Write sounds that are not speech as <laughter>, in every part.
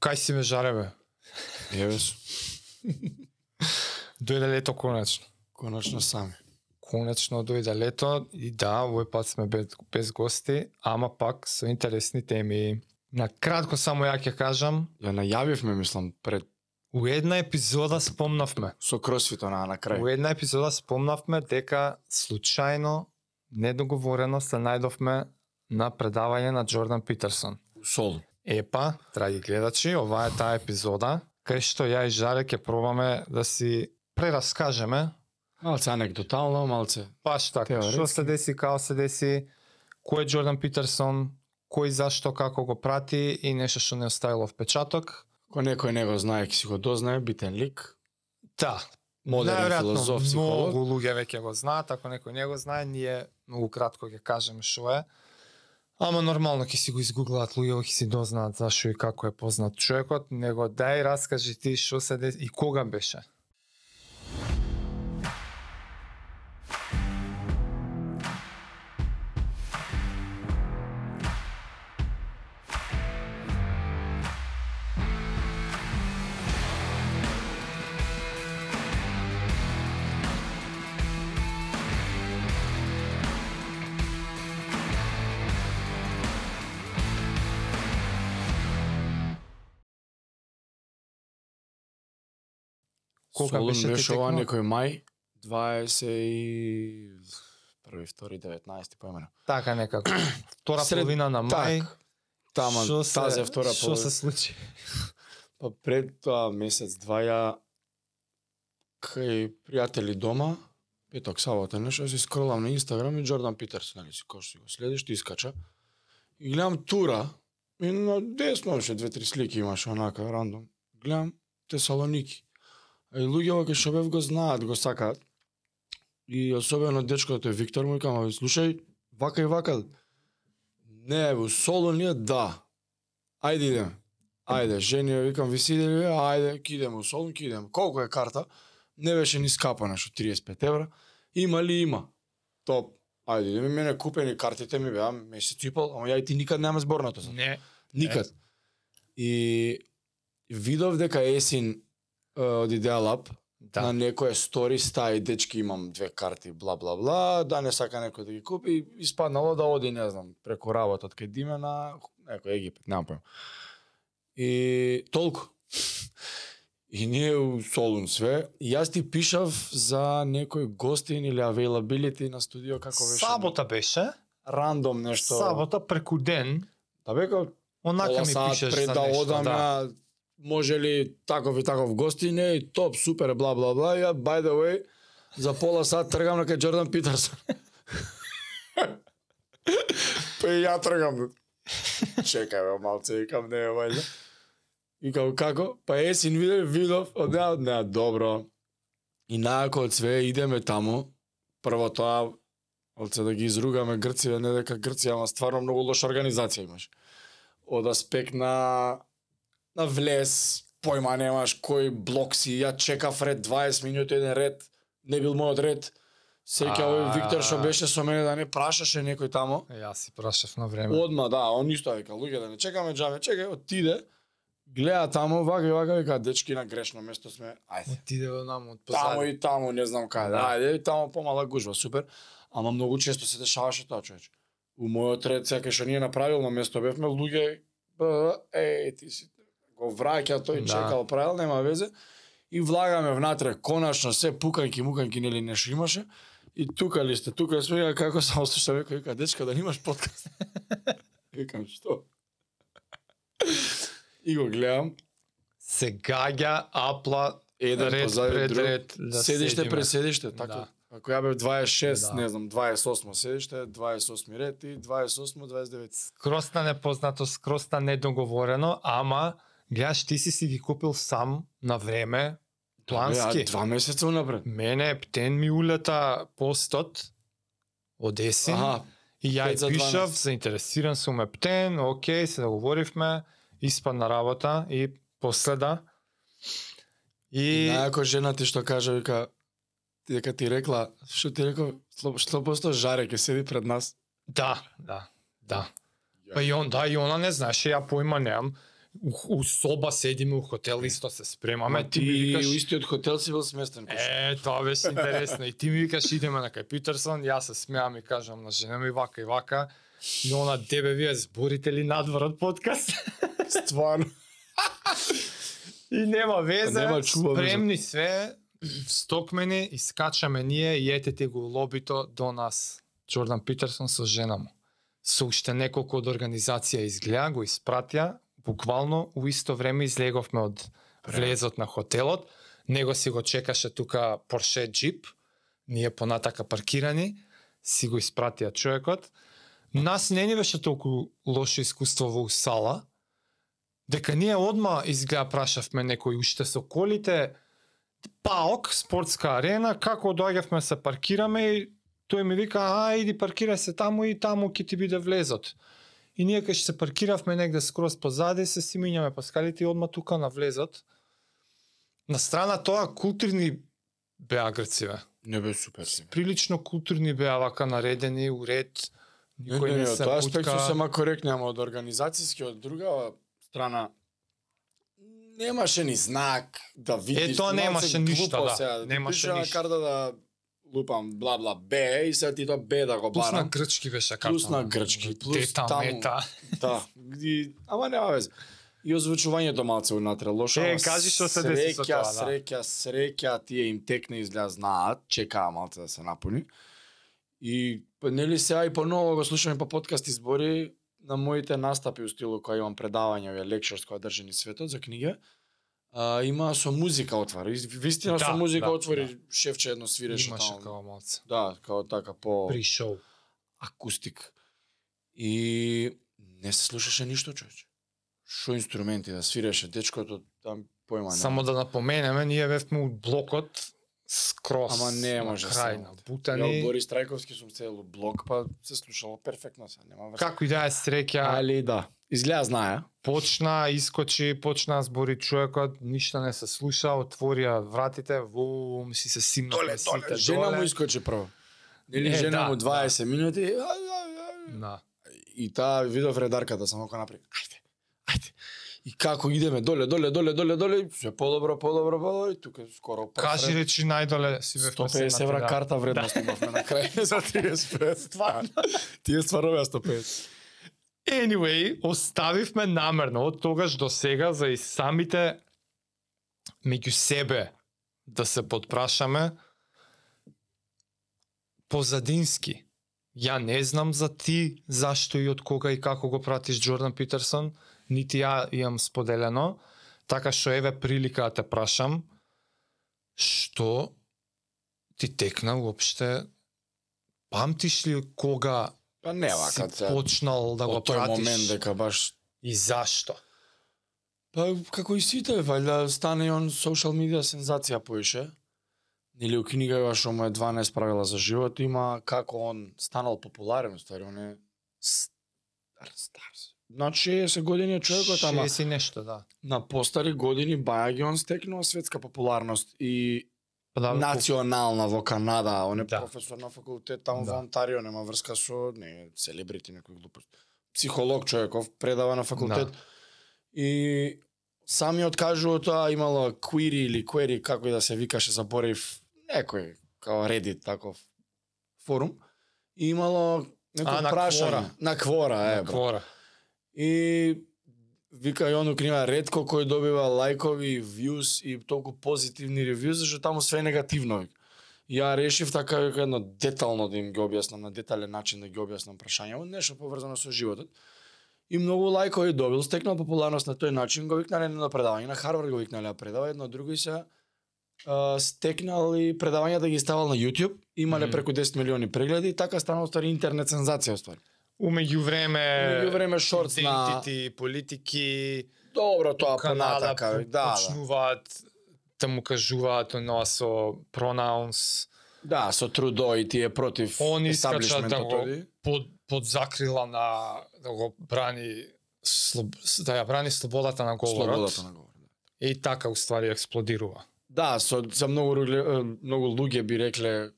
Кај си ме жаре бе? Евес, <laughs> Дојде лето конечно. конечно сами. Конечно дојде лето и да, овој пат сме без, без гости, ама пак со интересни теми. На кратко само ја ќе кажам, Ја најавивме, мислам, пред у една епизода спомнавме. со кросфито на на крај. У една епизода спомнавме дека случајно, недоговорено се најдовме на предавање на Джордан Питерсон. Сол. Епа, драги гледачи, ова е таа епизода кај што ја и Жаре ќе пробаме да си прераскажеме Малце анекдотално, малце. баш така, Теоретски. што се деси, као се деси, кој е Джордан Питерсон, кој зашто како го прати и нешто што не оставило впечаток. Кој некој не го знае, ќе си го дознае, битен лик. Да, Модерен филозоф, психолог. Многу луѓе веќе го знаат, ако некој не го знае, ние многу кратко ќе кажеме што е. Ама нормално ќе си го изгуглаат луѓе, ќе си дознаат зашо и како е познат човекот, него дај раскажи ти што се деси и кога беше. Кога Солун беше беше ова некој мај 20 и први, втори, 19 поимено. Така некако. <clears throat> Втора Сред- половина на мај. Так. Тама, Што се- тази втора Што половина. се случи? <laughs> Па пред тоа месец, два ја кај пријатели дома, петок, сабота, нешто, си скролам на Инстаграм и Джордан Питерс, нали си, кој што си го следиш, ти искача. И гледам тура, и на десно беше две-три слики имаше онака, рандом. Гледам Тесалоники. А и луѓе кај што бев го знаат, го сакаат. И особено дечкото е Виктор му викам, «Абе, слушај, вака и вака. Не, во Солон ли е? Да. Ајде идеме. Ајде, жени, ја викам, ви си идели, ајде, ки идеме у Солун, ки идеме. Колку е карта? Не беше ни скапа нешто 35 евра. Има ли има? Топ. Ајде, идеме, мене купени картите ми беа месец и пол, ама ја и ти никад нема зборното за. Не. Никад. И видов дека есин од Lab Да. на некоја стори стаи дечки имам две карти бла бла бла да не сака некој да ги купи испаднало да оди не знам преку работа од кај Диме на некој Египет немам појма и толку и ние у Солун све и јас ти пишав за некој гостин или availability на студио како беше Сабота беше. рандом нешто Сабота преку ден. да бека Онака ми пишеш пред да одам да. Може ли таков и таков гостин е топ супер бла бла бла ја by the way за пола сат тргам на кај Джордан Питерсон <laughs> па и ја тргам чекај бе малце викам не е вајда Викам како? Па есин видев, видов, од неа, од неа, добро. И најако од све идеме таму. Прво тоа, од се да ги изругаме Грција, не дека Грција, ама стварно многу лоша организација имаш. Од аспект на влез, појма немаш кој блок си, ја чекав ред 20 минути еден ред, не бил мојот ред. Сеќа овој. Виктор што беше со мене да не прашаше некој тамо. Јас си прашав на време. Одма, да, он исто вика, луѓе да не чекаме џабе, чекај, отиде, гледа таму, вака и вака, вика, дечки на грешно место сме, ајде. Отиде од наму од Таму позади. и таму, не знам каде, Да. ајде, и таму помала гужва, супер. Ама многу често се дешаваше тоа, човече. У мојот ред, сега што ние на правилно место бевме, луѓе, б, е, ти си, го враќа тој, Да. чекал правил, нема везе. И влагаме внатре, коначно, се пуканки, муканки, нели нешто имаше. И тука ли сте, тука сме, како само слушам, века, вика, дечка, да немаш подкаст. <laughs> Викам, што? И го гледам, Се гаѓа апла еден ред позади пред друг, ред да седиште пред седиште, така. Да. Ако ја бев 26, Да. не знам, 28 седиште, 28 ред и 28, 29. скроста непознато, скроста недоговорено, ама гледаш ти си си ги купил сам на време, плански. Ја, два месеца унапред. Мене птен ми улета постот од есен Аха, и ја и за пишав, 12. заинтересиран сум ептен, окей, се договоривме, испадна работа и последа. и И најако жена ти што кажа, вика, дека ти рекла, што ти рекол, што, што посто жаре ќе седи пред нас. да, да, да. Па и он, да, и она не знаеше, ја поима немам. У, у соба седиме у хотел исто се спремаме, ти ми викаш у истиот хотел си бил сместен. кој Е, тоа беше интересно. И ти ми викаш идеме на кај Питерсон, јас се смеам и кажам на жена ми вака и вака. И она тебе вие зборите ли надвор од подкаст? <laughs> Стварно. <laughs> и нема везе, Нема чува везе. спремни све, стокмени, искачаме ние и ете ти го лобито до нас. Джордан Питерсон со жена му. Со уште неколку од организација изгледа, го испратија, буквално у исто време излеговме од влезот на хотелот, него си го чекаше тука Порше джип, ние понатака паркирани, си го испратија човекот. Нас не ни беше толку лошо искуство во сала, дека ние одма изгледа прашавме некој уште со колите, ПАОК, спортска арена, како доаѓавме се паркираме и тој ми вика, а, иди паркирај се таму и таму ќе ти биде влезот. И ние кај се паркиравме негде скроз позади, се си минјаме по скалите и одма тука на влезот. На страна тоа културни беа грциве. Не бе супер. Прилично културни беа вака наредени, у ред. Не, Никој не, не, не, се тоа аспект сема коректни, ама од организацијски, од друга страна, немаше ни знак да видиш. Е, тоа немаше ништо, да. Сега, Немаше ништо. карта да лупам бла бла Б и сега ти тоа Б да го Плюс на барам. грчки беше како. Плюс на грчки, плюс тета, таму. мета. <laughs> Да, и, ама нема везе. И озвучувањето малце унатре лошо. Е, ама кажи што се деси со среќа, тоа, да. Среќа, среќа, тие им текне изгледа знаат, чекаа малце да се напуни. И нели сега и поново го слушаме по подкаст избори на моите настапи у стилу која имам предавања, овие lectures која држи ни светот за книга. А, има со музика отвори. Вистина Да, со музика да, отвори да. шефче едно свиреше Имаше таму. како малце. Да, као така по При шоу. акустик. И не се слушаше ништо, човече. Шо инструменти да свиреше дечкото, там појма нема. Само да напоменеме, ние бевме у блокот скрос. Ама не може крај на Ја Бутани. Борис Трајковски сум цел блок, па се слушало перфектно се, нема врска. Како и да е среќа, Али да, изгледа знае. почна, искочи, почна збори човекот, ништо не се слуша, отворија вратите, вум, си се симнавме сите жена доле. му искочи прво. Нели Е, жена да, му 20 минути. ај, ај, ај. Да. И таа видов редарката само кога направи. Ајде, ајде. И како идеме доле, доле, доле, доле, доле, се подобро, подобро, подобро, и тука скоро Кажи речи најдоле си бевме 150 евра да. карта вредност имавме на крај <laughs> за 35. <laughs> Стварно. Тие стварно беа 150. Anyway, оставивме намерно од тогаш до сега за и самите меѓу себе да се подпрашаме позадински. Ја не знам за ти зашто и од кога и како го пратиш Джордан Питерсон, нити ја имам споделено, така што еве прилика да те прашам што ти текна уопште? Памтиш ли кога Па не вака, се. почнал да го од тој пратиш момент дека баш и зашто? Па како и сите, вајда стане и он social media сензација поише. Или у книга ја што му е 12 правила за живот, има како он станал популарен, ствари, он е стар, стар. На 60 години е човекот, ама 60 и нешто, да. на постари години баја ги он стекнува светска популарност и да, национална во Канада, он е Да. професор на факултет таму Да. во Онтарио, нема врска со не селебрити некој глупост. Психолог човеков, предава на факултет. Да. И самиот кажува тоа имало query или query како и да се викаше заборев некој као Reddit таков форум и имало некој прашање на Quora, е, на. Квора. И вика и ону книга ретко кој добива лајкови, views и толку позитивни ревју, зашто таму све е негативно. вика. Ја решив така вика, едно детално да им ги објаснам, на детален начин да ги објаснам прашања, нешто поврзано со животот. И многу лајкови добил, стекнал популарност на тој начин, го викнале на предавање, на Харвард го викнале да предава, едно друго и се стекнал и предавања да ги ставал на YouTube, имале Мгм. преку 10 милиони прегледи и така станал ствари интернет сензација ствари. Умеѓу време Меѓу време шортс на политики, Добро тоа Канада понатака, по- да, да. почнуваат да му кажуваат оноа со pronouns. Да, со Трудо и тие против Он искача да го под под закрила на да го брани слоб, да ја брани слободата на говорот. Слободата на говор. да. И така уствари експлодирува. Да, со за многу многу луѓе би рекле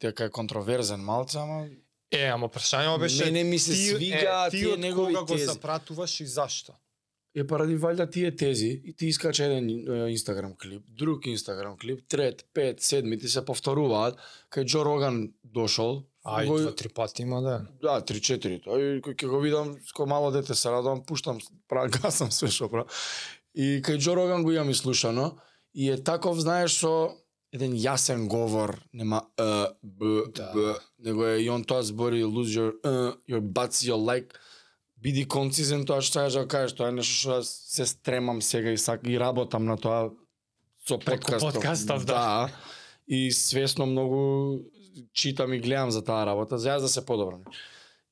дека е контроверзен малце, ама Е, ама прашањето беше Мене ми се ти, свига е, ти тие од негови кога го тези. запратуваш и зашто? е поради валјда тие тези и ти искача еден е, инстаграм клип, друг инстаграм клип, трет, пет, седми, ти се повторуваат, кај Джо Роган дошол, Ај, го- два, три пати има да. Да, 3-4. Тој кој ќе го видам, ко мало дете се радувам, пуштам, правам <laughs> гасам све што правам. И кај Джо Роган го имам слушано и е таков, знаеш, со еден јасен говор, нема е, б, Да. б, него е и он тоа збори lose your uh, your butts, your like биди концизен тоа што сакаш да кажеш, тоа е нешто што се стремам сега и сак и работам на тоа со подкастов. подкастов, да. да. И свесно многу читам и гледам за таа работа, за јас да се подобрам.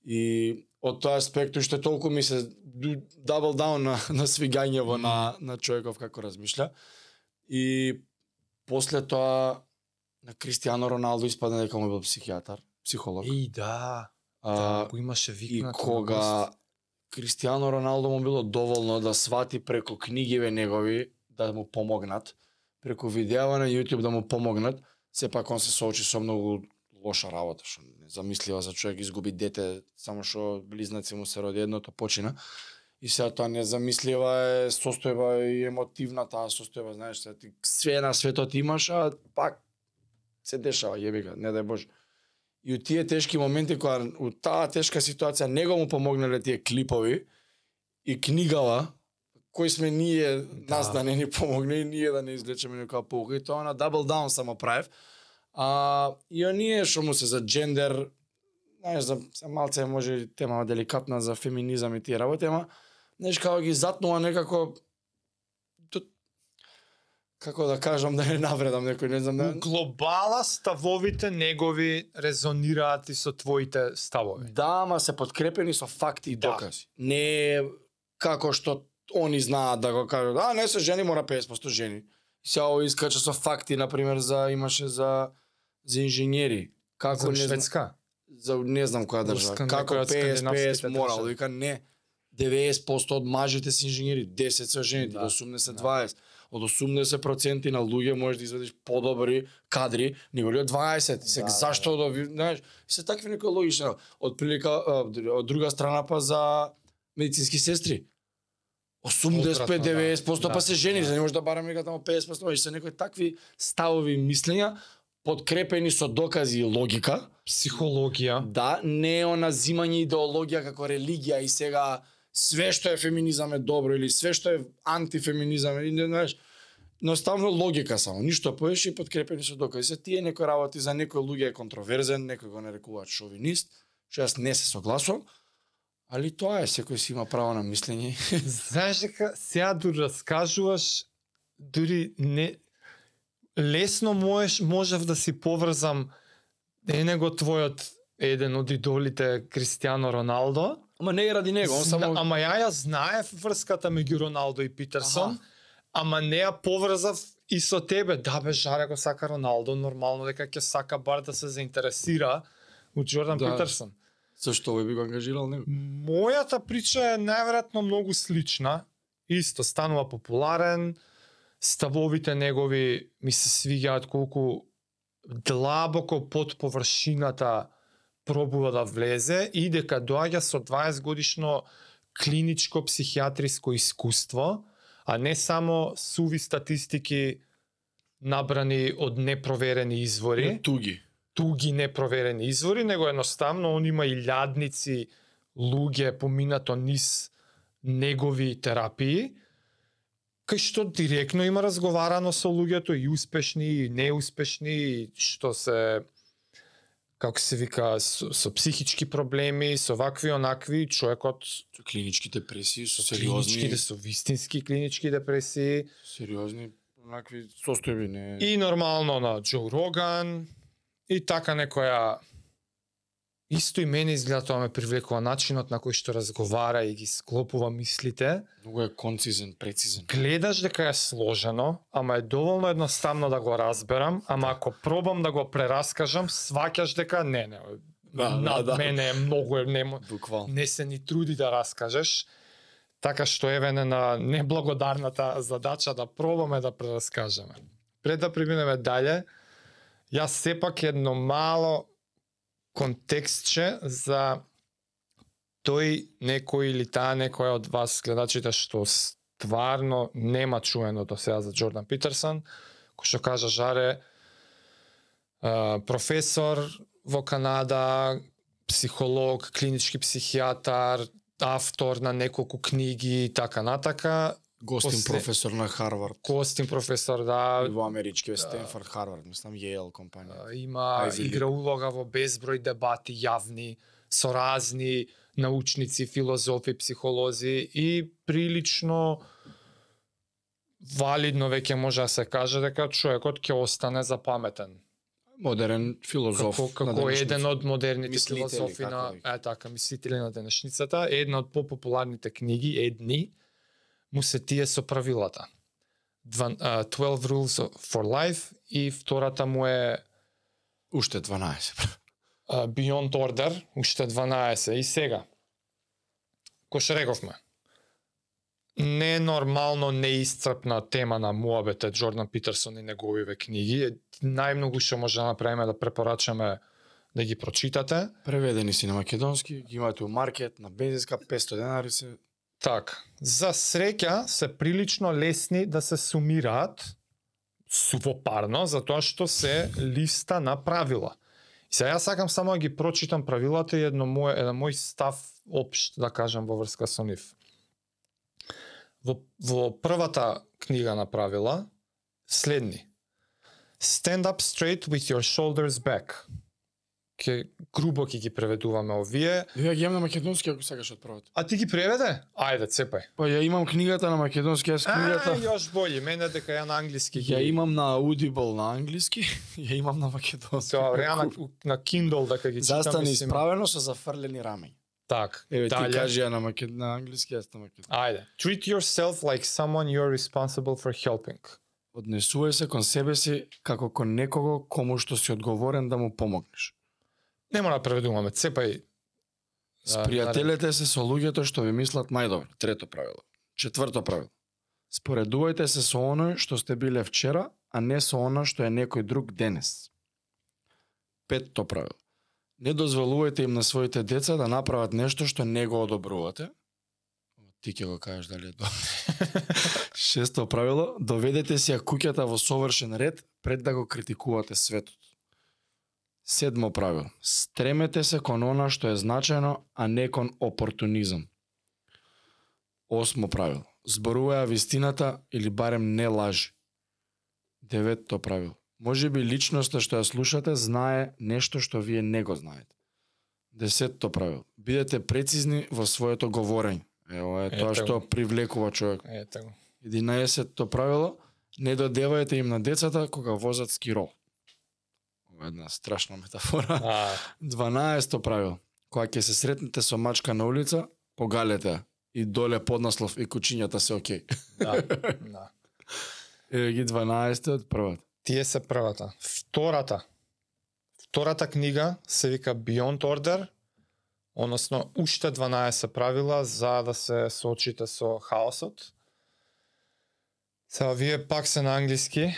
И од тоа аспект уште толку ми се дабл даун на, на свигањево на, на човеков како размишља. И после тоа на Кристијано Роналдо испадна дека му бил психијатар, психолог. И да, а, да, го имаше и викнато. на кога. Кристијано Роналдо му било доволно да свати преку книгиве негови да му помогнат, преку видеа на YouTube да му помогнат, сепак он се соочи со многу лоша работа, што незамислива за човек изгуби дете, само што близнаци му се роди едното почина. И сега тоа незамислива е состојба и емотивна таа состојба, знаеш, сега ти све на светот имаш, а пак се дешава, јеби ga, не дај Боже. И у тие тешки моменти кога у таа тешка ситуација него му помогнале тие клипови и книгава кои сме ние нас да не ни помогне и ние да не излечеме некоја pouка и тоа на double down само правев. А и оние што му се за джендер знаеш за се малце може тема деликатна за феминизам и тие работи, ама знаеш како ги затнува некако како да кажам <laughs> да не навредам некој, не знам да У глобала ставовите негови резонираат и со твоите ставови. Да, ама се подкрепени со факти и Да. докази. Не е како што они знаат да го кажат, а не се жени, мора 50% жени. Сега ово искача со факти, например, за имаше за за инженери. Како За не Шведска. за не знам која држава. Како некоја од 50 50 скандинавските морал, вика не. 90% од мажите се инженери, 10 се жените, Да. од 80 20. Од 80% на луѓе можеш да извадиш подобри кадри, него ли од 20. Сега Да, зашто да ви, знаеш, се такви некои логични. Од прилика од друга страна па за медицински сестри. 85 90% да. па се жени, Да. за не може да бараме дека тамо 50%, и се некои такви ставови мислења подкрепени со докази и логика. Психологија. Да, не е она зимање идеологија како религија и сега све што е феминизам е добро или све што е антифеминизам или не знаеш. Едноставно логика само, ништо повеќе и подкрепени со докази. Се тие некои работи за некој луѓе е контроверзен, некој го нарекуваат шовинист, што јас не се согласувам, али тоа е, секој си има право на мислење. <laughs> Знаеш дека сега дури раскажуваш, дури не лесно можеш можев да си поврзам е него твојот еден од идолите Кристијано Роналдо. Ама не е ради него, он само ама ја ја знаев врската меѓу Роналдо и Питерсон, ама не ја поврзав и со тебе. Да бе, жаре го сака Роналдо, нормално дека ќе сака бар да се заинтересира од Джордан Да. Питерсон. зашто би го ангажирал него. Мојата прича е најверојатно многу слична. Исто станува популарен, ставовите негови ми се свиѓаат колку длабоко под површината пробува да влезе и дека доаѓа со 20 годишно клиничко психијатриско искуство, а не само суви статистики набрани од непроверени извори Туги. туги непроверени извори, него едноставно он има илјадници луѓе поминато низ негови терапии, кај што директно има разговарано со луѓето и успешни и неуспешни и што се како се вика со, со психички проблеми, со вакви онакви, човекот Со клинички депресии, со клинички, сериозни, со вистински клинички депресии сериозни онакви состојби, не. И нормално на Џо Роган и така некоја Исто и мене изгледа тоа ме привлекува начинот на кој што разговара и ги склопува мислите. Многу е концизен, прецизен. Гледаш дека е сложено, ама е доволно едноставно да го разберам, ама ако пробам да го прераскажам, сваќаш дека не, не, Да, над да, да. мене е многу, не, Буквално. не се ни труди да раскажеш. Така што еве на неблагодарната задача да пробаме да прераскажеме. Пред да преминеме дале, јас сепак едно мало контекстче за тој некој или таа некоја од вас гледачите што стварно нема чуено до сега за Джордан Питерсон, кој што кажа Жаре, професор во Канада, психолог, клинички психијатар, автор на неколку книги и така натака, Гостин После- професор на Харвард. Костин професор да, Во амерички, Стенфорд, Харвард, мислам, Йейл компанија. Има League. игра улога во безброј дебати јавни со разни научници, филозофи, психолози и прилично валидно веќе може да се каже дека човекот ќе остане запаметен. Модерен филозоф. како на како еден од модерните Мислители, филозофи на да е така мислители на денешницата, една од попопуларните книги, едни му се тие со правилата. Дван- а, 12 Rules for Life и втората му е Уште 12. а, Beyond Order, уште 12 и сега. Кој што рековме, не е нормално неисцрпна тема на муабете Джордан Питерсон и неговиве книги. Најмногу што може да направиме да препорачаме да ги прочитате. Преведени си на македонски, ги имате у маркет, на бензинска, 500 денари се. Так, за среќа се прилично лесни да се сумираат сувопарно, затоа што се листа на правила. И сега јас сакам само да ги прочитам правилата и едно мој, еден мој став општ, да кажам, во врска со нив. Во, во првата книга на правила, следни. Stand up straight with your shoulders back. Ке, грубо ќе ги преведуваме овие. Ја ги имам на македонски ако сакаш од првото. А ти ги преведе? Ајде, цепај. Па ја имам книгата на македонски, јас А, книгата. још бољи, мене дека ја на англиски ги. Ја имам на Audible на англиски, <laughs> ја имам на македонски. Добре, ја на, на Kindle дека ги читам. Застани мислим. исправено со зафрлени рамења. Так, Еве ти кажи ја на макед на англиски, јас на македонски. Ајде. Treat yourself like someone you're responsible for helping. Однесувај се кон себе си како кон некого кому што си одговорен да му помогнеш. Не мора да преведуваме, цепај. С Да, пријателете се со луѓето што ви мислат најдобро. Трето правило. Четврто правило. Споредувајте се со оној што сте биле вчера, а не со она што е некој друг денес. Петто правило. Не дозволувајте им на своите деца да направат нешто што не го одобрувате. Ти ќе го кажеш дали е добро. <laughs> Шесто правило. Доведете си ја куќата во совршен ред пред да го критикувате светот. Седмо правило. Стремете се кон она што е значајно, а не кон опортунизам. Осмо правило. Зборуваја вистината или барем не лажи. Деветто правило. Може би личноста што ја слушате знае нешто што вие не го знаете. Десетто правило. Бидете прецизни во своето говорење. Ево е тоа Ете што го. привлекува човек. Ете го. 11-то правило, не додевајте им на децата кога возат скирол. Е една страшна метафора. А, 12-то правило, кога ќе се сретнете со мачка на улица, погалете. И доле поднаслов и кучињата се окей. да, <laughs> да. Еве ги 12 од првата. Тие се првата. Втората. Втората книга се вика Beyond Order, односно уште 12 правила за да се соочите со хаосот. Сега вие пак се на англиски,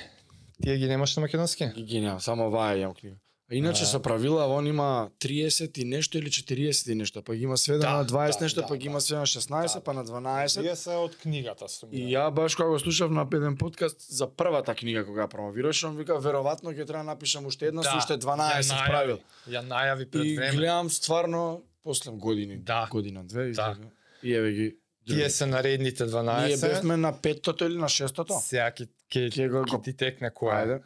тие ги немаш на македонски? Ги ги немам, само ваа имам книга. А иначе А. со правила он има 30 и нешто или 40 и нешто, па ги има сведено Да, на 20 да, нешто, да, па ги има да. сведено на 16, Да, па на 12. Тие се од книгата со И ја баш кога го слушав на еден подкаст за првата книга кога ја промовираше, он вика веројатно ќе треба да напишам уште една со уште 12 правил. Ја најави пред И време. гледам стварно после години, Да. година две и Да. И еве ги. Тие се наредните 12. Ние бевме на петтото или на шестото? Сега ќе ќе Ќе го- ќе ти текне која. е. Ајде.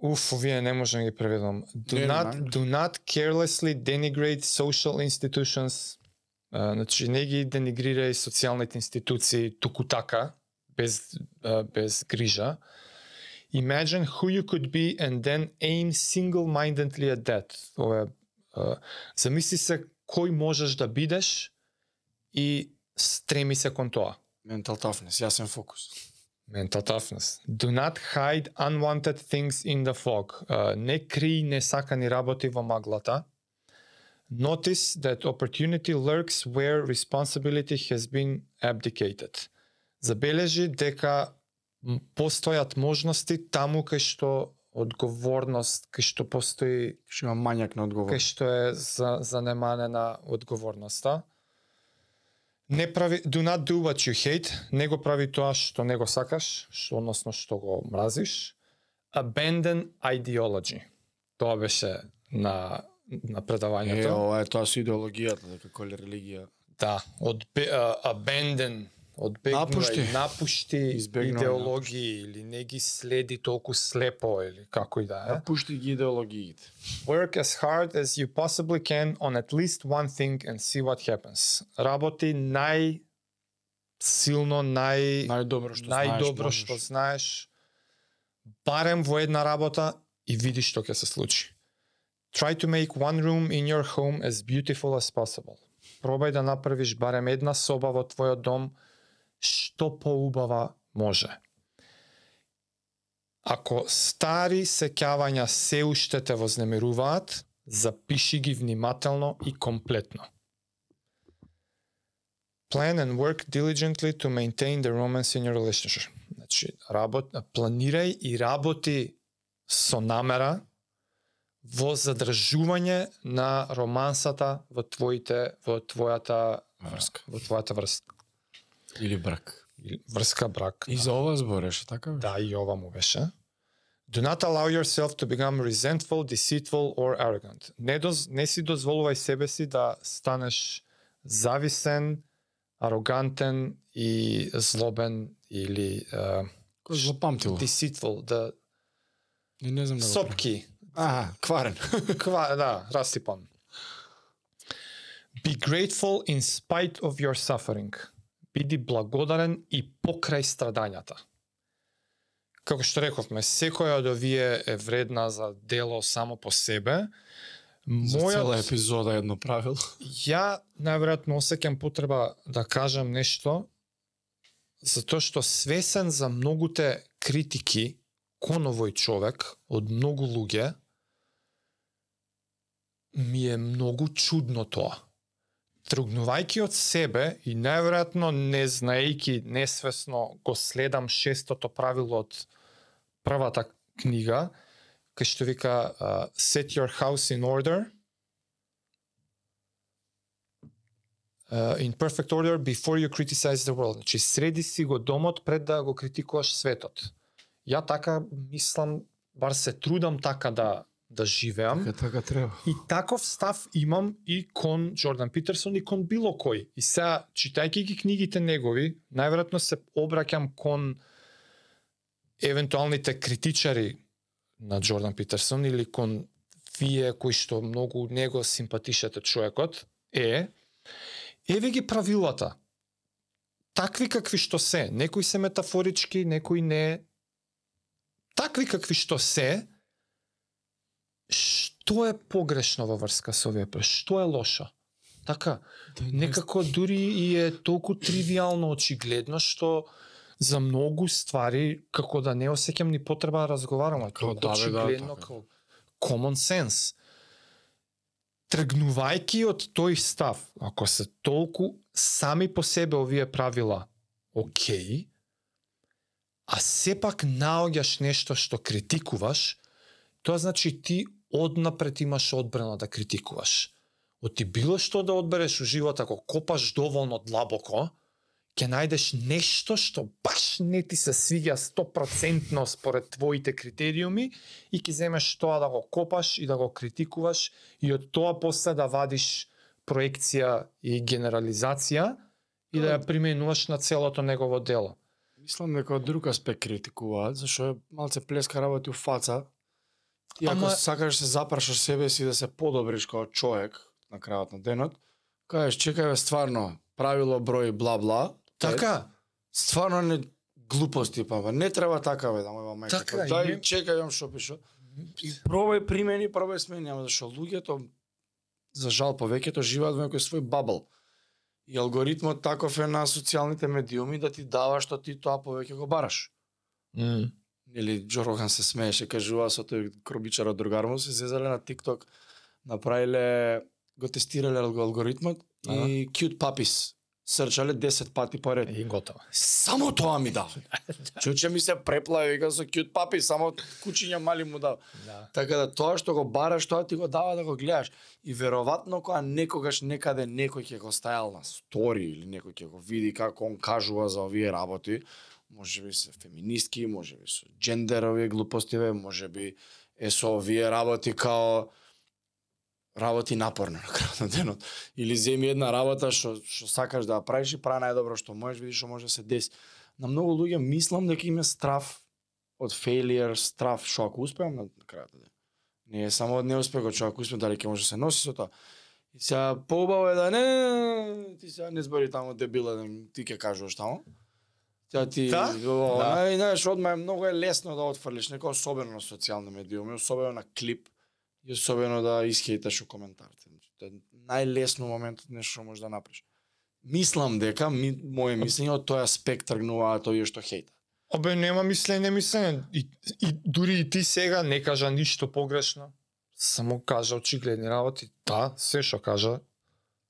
Уф, овие не можам да ги преведам. Do Не, not не. do not carelessly denigrate social institutions. А, значи не ги денигрирај социјалните институции туку така, без а, без грижа. Imagine who you could be and then aim single-mindedly at that. Ова а, замисли се кој можеш да бидеш и стреми се кон тоа. Mental toughness, јасен фокус. Mental toughness. Do not hide unwanted things in the fog. Uh, не кри несакани работи во маглата. Notice that opportunity lurks where responsibility has been abdicated. Забележи дека постојат можности таму кај што одговорност кај што постои Што има мањак на одговор. кај што е за, занеманена одговорноста. Не прави do not do what you hate, не го прави тоа што не го сакаш, што односно што го мразиш. Abandon ideology. Тоа беше на на Е, предавањето. ова е тоа со идеологијата, дека кој религија. Да, од uh, abandon, одбегнувај, Напушти. напушти идеологии или не ги следи толку слепо или како и да е. Пушти ги идеологиите. Work as hard as you possibly can on at least one thing and see what happens. Работи нај силно, нај Најдобро што знаеш. најдобро можеш. што знаеш, барем во една работа и види што ќе се случи. Try to make one room in your home as beautiful as possible. Пробај да направиш барем една соба во твојот дом што поубава може. Ако стари сеќавања се уште те вознемируваат, запиши ги внимателно и комплетно. Plan and work diligently to maintain the romance in your relationship. Значи, работ, планирај и работи со намера во задржување на романсата во твоите во твојата Врска. во твојата врска Или брак. врска брак. И за ова збореше, така? Да, и ова му беше. Do not allow yourself to become resentful, deceitful or arrogant. Не, доз, не си дозволувај себе си да станеш зависен, арогантен и злобен или uh, Кој злопамтило? deceitful, да Не, не знам да го сопки, Аха, кварен. <laughs> Ква, да, расипан. Be grateful in spite of your suffering. Биди благодарен и покрај страдањата. Како што рековме, секоја од овие е вредна за дело само по себе. За цела Мојот, епизода едно правило. ја најверојатно осеќам потреба да кажам нешто, затоа што свесен за многуте критики кон овој човек од многу луѓе, ми е многу чудно тоа. Тргнувајќи од себе и најверојатно не знаејќи несвесно го следам шестото правило од првата книга, кај што вика uh, set your house in order uh, in perfect order before you criticize the world. Значи среди си го домот пред да го критикуваш светот. Ја така мислам, бар се трудам така да да живеам. Така, така треба. И таков став имам и кон Джордан Питерсон и кон било кој. И сега, читајќи ги книгите негови, најверојатно се обраќам кон евентуалните критичари на Джордан Питерсон или кон вие кои што многу него симпатишете човекот, е еве ги правилата. Такви какви што се, некои се метафорички, некои не. Такви какви што се, што е погрешно во врска со овие Што е лошо? Така, некако дури и е толку тривијално очигледно што за многу ствари како да не осеќам ни потреба да разговараме. Толку да, да, очигледно така. како common sense. Тргнувајќи од тој став, ако се толку сами по себе овие правила, окей, а сепак наоѓаш нешто што критикуваш, тоа значи ти однапред имаш одбрана да критикуваш. Оти било што да одбереш у живот, ако копаш доволно длабоко, ќе најдеш нешто што баш не ти се свиѓа 100% според твоите критериуми и ќе земеш тоа да го копаш и да го критикуваш и од тоа после да вадиш проекција и генерализација и да ја применуваш на целото негово дело. Мислам дека од друг аспект критикуваат, зашто малце плеска работи у фаца. Ти ако Ама- сакаш да се запрашаш себе си да се подобриш како човек на крајот на денот, кажеш чекај бе стварно правило број бла бла. Така, стварно не глупости па, бе, не треба така бе да моја мајка. Така, Па, и Дај не- чекај јам што пишо. И пробај примени, пробај смени, ама зашто луѓето за жал повеќето живеат во некој свој бабл. И алгоритмот таков е на социјалните медиуми да ти дава што ти тоа повеќе го бараш. mm. Или Джо Роган се смееше, кажува со тој кробичар од другар му, се зезале на TikTok, направиле, го тестирале алг- алгоритмот и cute puppies срчале 10 пати поред. И готово. Само тоа ми дава. Чуче ми се преплави, вика со кјут папи, само кучиња мали му дава. Да. Така да тоа што го бараш, тоа ти го дава да го гледаш. И веројатно кога некогаш некаде некој ќе го стајал на стори или некој ќе го види како он кажува за овие работи, може би се феминистки, може би со джендерови глупостиве, може би е со овие работи као работи напорно <laughs> на крајот на денот. Или земи една работа што што сакаш да ја правиш и прави најдобро што можеш, да видиш што може да се деси. На многу луѓе мислам дека има страф од failure, страф што ако успеам на на крајот на денот. Не е само од неуспехот, што ако успеам дали ќе може да се носи со тоа. И сега поубаво е да не, ти сега не збори таму дебила, да ми- ти ќе кажуваш таму. Тя ти, Да? о, Да. знаеш, одма е многу е лесно да отфрлиш некој особено на социјални медиуми, особено на клип и особено да исхейташ у коментарите. Значи, Тоа е најлесно моментот нешто што можеш да направиш. Мислам дека ми, моje мислење од тој аспект тргнуваат овие што хејта. Обе нема мислење, мислење. И, и дури и ти сега не кажа ништо погрешно. Само кажа очигледни работи. Да, се што кажа.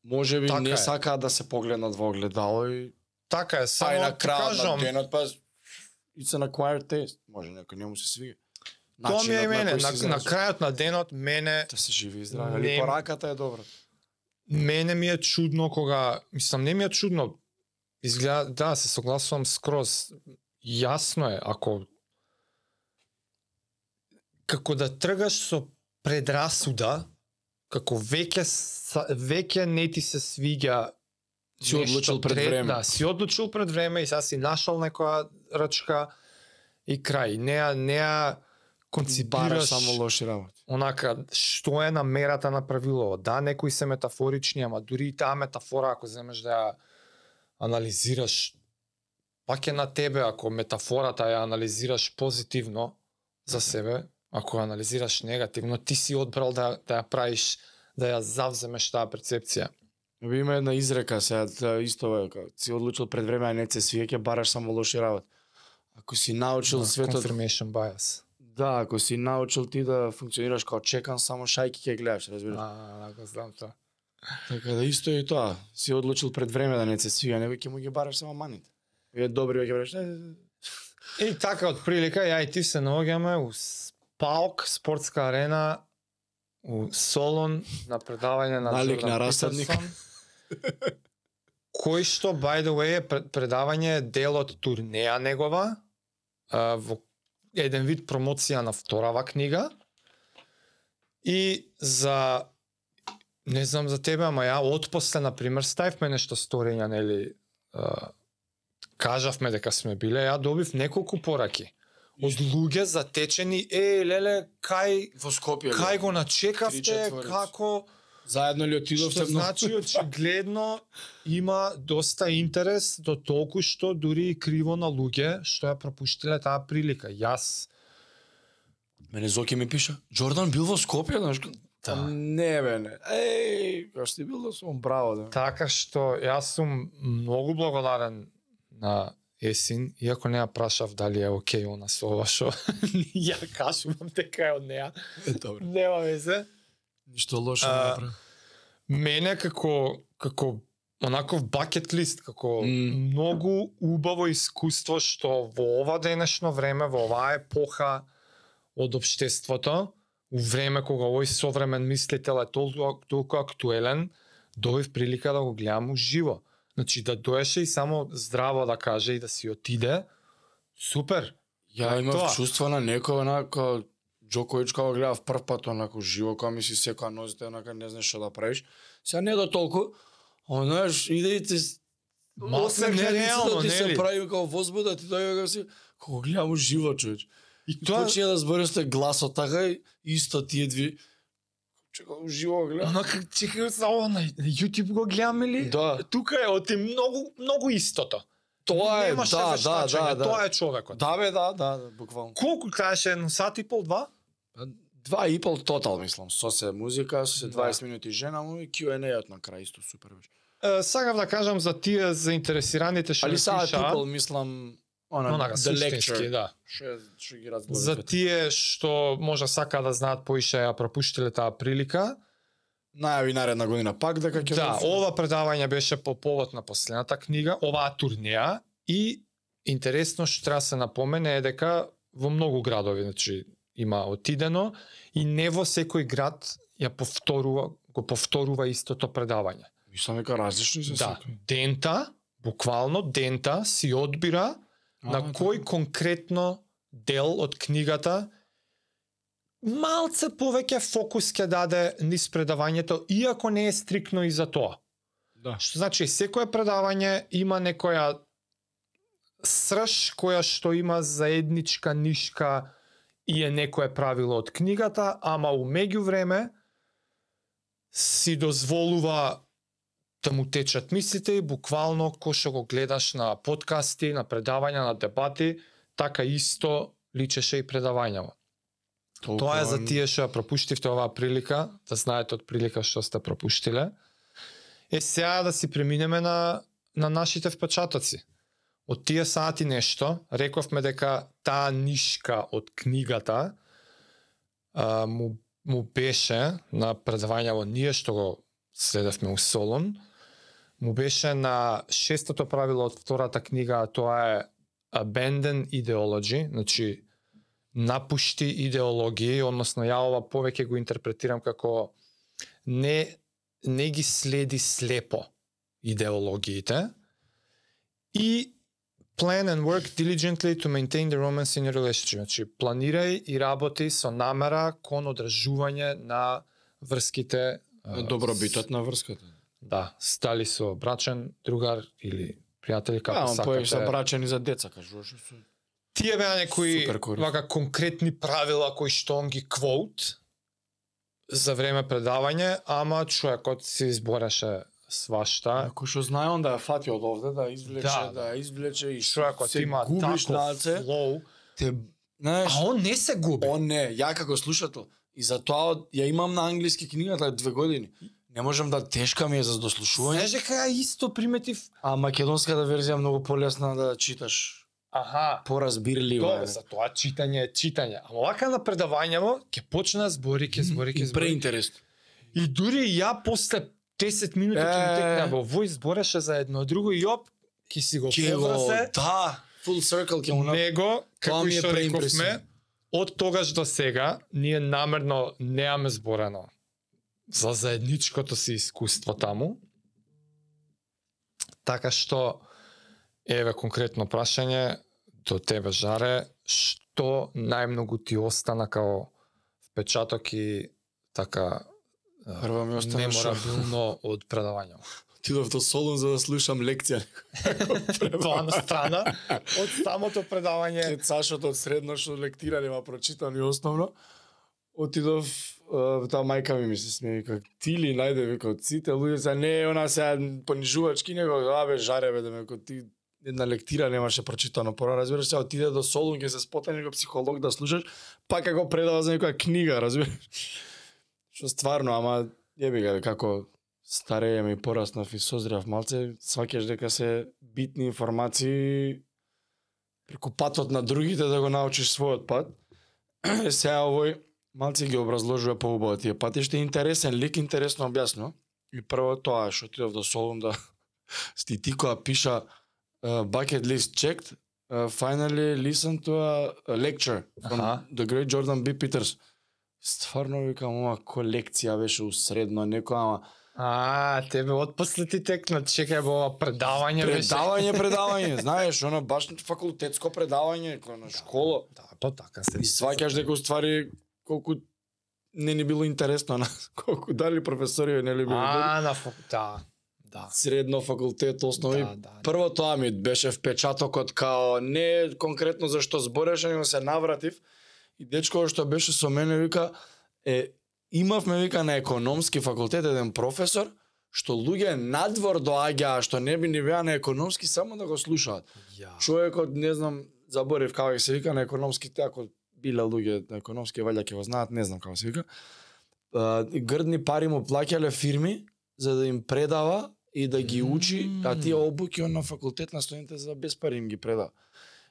Може би Така не е. сакаат да се погледнат во огледало и Така е, само на ти крајот на кажам. денот па it's an acquired taste. Може некој не му се свига. Тоа ми е и мене. На, на изразува. крајот на денот мене Да се живи и здрави. Не- Али пораката е добра. мене ми е чудно кога, мислам, не ми е чудно. Изгледа, да, се согласувам скроз. Јасно е, ако како да тргаш со предрасуда, како веќе веќе не ти се свиѓа Си нешто одлучил пред време. Да, си одлучил пред време и сега си нашал некоја рачка и крај. Неа неа Бараш конципираш само лоши работи. онака што е намерата на правилово. Да, некои се метафорични, ама дури и таа метафора ако земеш да ја анализираш пак е на тебе ако метафората ја анализираш позитивно за себе, ако ја анализираш негативно, ти си одбрал да да ја правиш да ја завземеш таа перцепција. Еби има една изрека сега исто е си одлучил пред време а не се свие ќе бараш само лоши работи. Ако си научил светот confirmation bias. Да, ако си научил ти да функционираш како чекан, само шајки ќе гледаш, разбираш. А, да, го знам тоа. Така да исто е и тоа. Си одлучил пред време да не се свија, него ќе му ги бараш само маните. Е добри ќе бараш. «Е, И така, од прилика, ја и ти се наоѓаме у Паук, спортска арена, у Солон, на предавање на Налик Джордан на расадник. Питерсон, <laughs> кој што, by the way, е пред- предавање дел од турнеја негова, а, во еден вид промоција на вторава книга, и за не знам за тебе, ама ја отпосле, на пример, ставивме нешто сторења, нели, а, кажавме дека сме биле, ја добив неколку пораки. Од луѓе затечени, е, леле, кај Во Скопје. кај го начекавте, како Заедно ли отидовте што значи очигледно има доста интерес до толку што дури и криво на луѓе што ја пропуштиле таа прилика. Јас Мене Зоки ми пиша, Джордан бил во Скопје, знаеш? Да. Не бе, не. Еј, како си бил да сум браво да. така што јас сум многу благодарен на Есин, иако не ја прашав дали е окей она со ова што <laughs> ја кажувам дека е од неа. Е, добро. Нема везе. Ништо лошо А, не направи. мене како како онаков бакет лист, како М. многу убаво искуство што во ова денешно време, во оваа епоха од општеството, у време кога овој современ мислител е толку, толку актуелен, добив прилика да го гледам уживо. Значи да доеше и само здраво да каже и да си отиде, супер. Ја имав тоа. чувство на некој онака Джоковиќ кога гледав прв пат онако живо, кога ми си секоја нозите, онака не знаеш што да правиш. Сега не до толку, а знаеш, иде и ти осмех на лицето нереално, ти се прави како возбуда, ти дојде како си, кога гледам живо, човеч. И Тоа почне да зборите гласот така и исто тие дви Чека, живо гледам. Чекај за ова на YouTube го гледаме ли? Да. Тука е оти многу многу истото. Тоа е, Немаше да, да, да, да. Тоа е човекот. Да бе, да, да, да, буквално. Колку кажеше едно сат и пол, два? Два и пол тотал, мислам, со се музика, со се Да. 20 минути жена му и Q&A-от на крај исто супер беше. Е, сакав да кажам за тие заинтересираните што Али слушаат, people мислам она онака the lecture. да. Што е- што ги? За тие што можда сака да знаат поише ја пропуштиле таа прилика, најави наредна година пак дека ќе Да, ова предавање беше по повод на последната книга, оваа турнеја и интересно што треба да се напомене е дека во многу градови, значи има отидено и не во секој град ја повторува, го повторува истото предавање. Мислам дека различни се Да, секој. Дента, буквално Дента си одбира А, на така. кој конкретно дел од книгата малце повеќе фокус ќе даде низ предавањето, иако не е стрикно и за тоа. Да. Што значи, секое предавање има некоја срж која што има заедничка нишка и е некое правило од книгата, ама у меѓувреме си дозволува да му течат мислите и буквално кој што го гледаш на подкасти, на предавања, на дебати, така исто личеше и предавањава. Толку Тоа е за тие што ја пропуштивте оваа прилика, да знаете од прилика што сте пропуштиле. Е сега да си преминеме на на нашите впечатоци. Од тие сати нешто, рековме дека таа нишка од книгата а, му, му беше на предавањаво ние што го следевме у Солон, му беше на шестото правило од втората книга, а тоа е Abandon Ideology, значи напушти идеологии, односно ја ова повеќе го интерпретирам како не не ги следи слепо идеологиите и plan and work diligently to maintain the romance in your relationship. Значи, планирај и работи со намера кон одржување на врските добробитот на врската. Да, стали со брачен другар или пријатели како Да, сакате. поеш са брачени за деца, кажуваш. се- Тие беа некои вака конкретни правила кои што он ги квоут за време предавање, ама човекот си избореше свашта. Ако што знае он да ја фати од овде, да извлече, Да, да, да. ја извлече и Човекот се има губиш таков наце, флоу. те знаеш, А он не се губи. он не, ја како слушател и затоа од- ја имам на англиски книгата две години. Не можам да тешка ми е за дослушување, Знаеш дека ја исто приметив. а македонската верзија е многу полесна да читаш, Аха. поразбирлива. Добро, е. за тоа читање е читање. Ама вака на предавањаво ќе почна збори, ќе збори, ќе збори. преинтересно. И дури ја после 10 минути ќе текне, бо вој збореше за едно друго и оп, ќе си го повразе. да, full circle ќе му на... Него, како ми и е што преимпресивно. рековме, од тогаш до сега, ние намерно неаме зборено за заедничкото си искуство таму. Така што, еве конкретно прашање до тебе, Жаре, што најмногу ти остана као впечаток и така Прво ми остана меморабилно од предавањето. <laughs> Отидов до Солун за да слушам лекција. <laughs> Тоа на страна, од самото предавање. Ке Сашото од средно што лектира нема прочитано и основно. Отидов, таа мајка ми ми се смеи, как ти ли најде, вика, од сите луѓе, се не, она се понижувачки, него, абе, жаре, бе, да ме, како ти една лектира немаше прочитано пора, разбираш, се отиде до Солун, ќе се спотне некој психолог да слушаш, па како предава за некоја книга, разбираш. Што стварно, ама јеби ga, како старејам и пораснав и созрев малце, сваќаш дека се битни информации преку патот на другите да го научиш својот пат. <clears throat> Сега овој малце ги образложува поубаво тие патишта, интересен лик, интересно објасно. И прво тоа што отидов до Солун да <laughs> ститикоа пиша uh, bucket list checked, uh, finally listen to a, lecture from Аха. the great Jordan B. Peters. Стварно викам, ова колекција беше усредно некоја, ама А, тебе отпосле ти текна, чекај бо ова предавање беше. предавање, <laughs> предавање, знаеш, оно баш факултетско предавање на школа. Да, па така се. И сваќаш дека уствари колку не ни било интересно на <laughs> колку дали професори не ли било А, на фак... да. Да. средно факултет основи. Да, да. Прво тоа ми беше впечатокот као не конкретно зашто збореше, него се навратив и дечко што беше со мене вика е имавме вика на економски факултет еден професор што луѓе надвор доаѓаа што не би ни беа на економски само да го слушаат. Ја. човекот, не знам, заборев како се вика на економските, ако биле луѓе на економски, валја ќе го знаат, не знам како се вика. Грдни пари му плаќале фирми за да им предава и да ги учи, а тие обуки он на факултет на студентите за без пари им ги предава.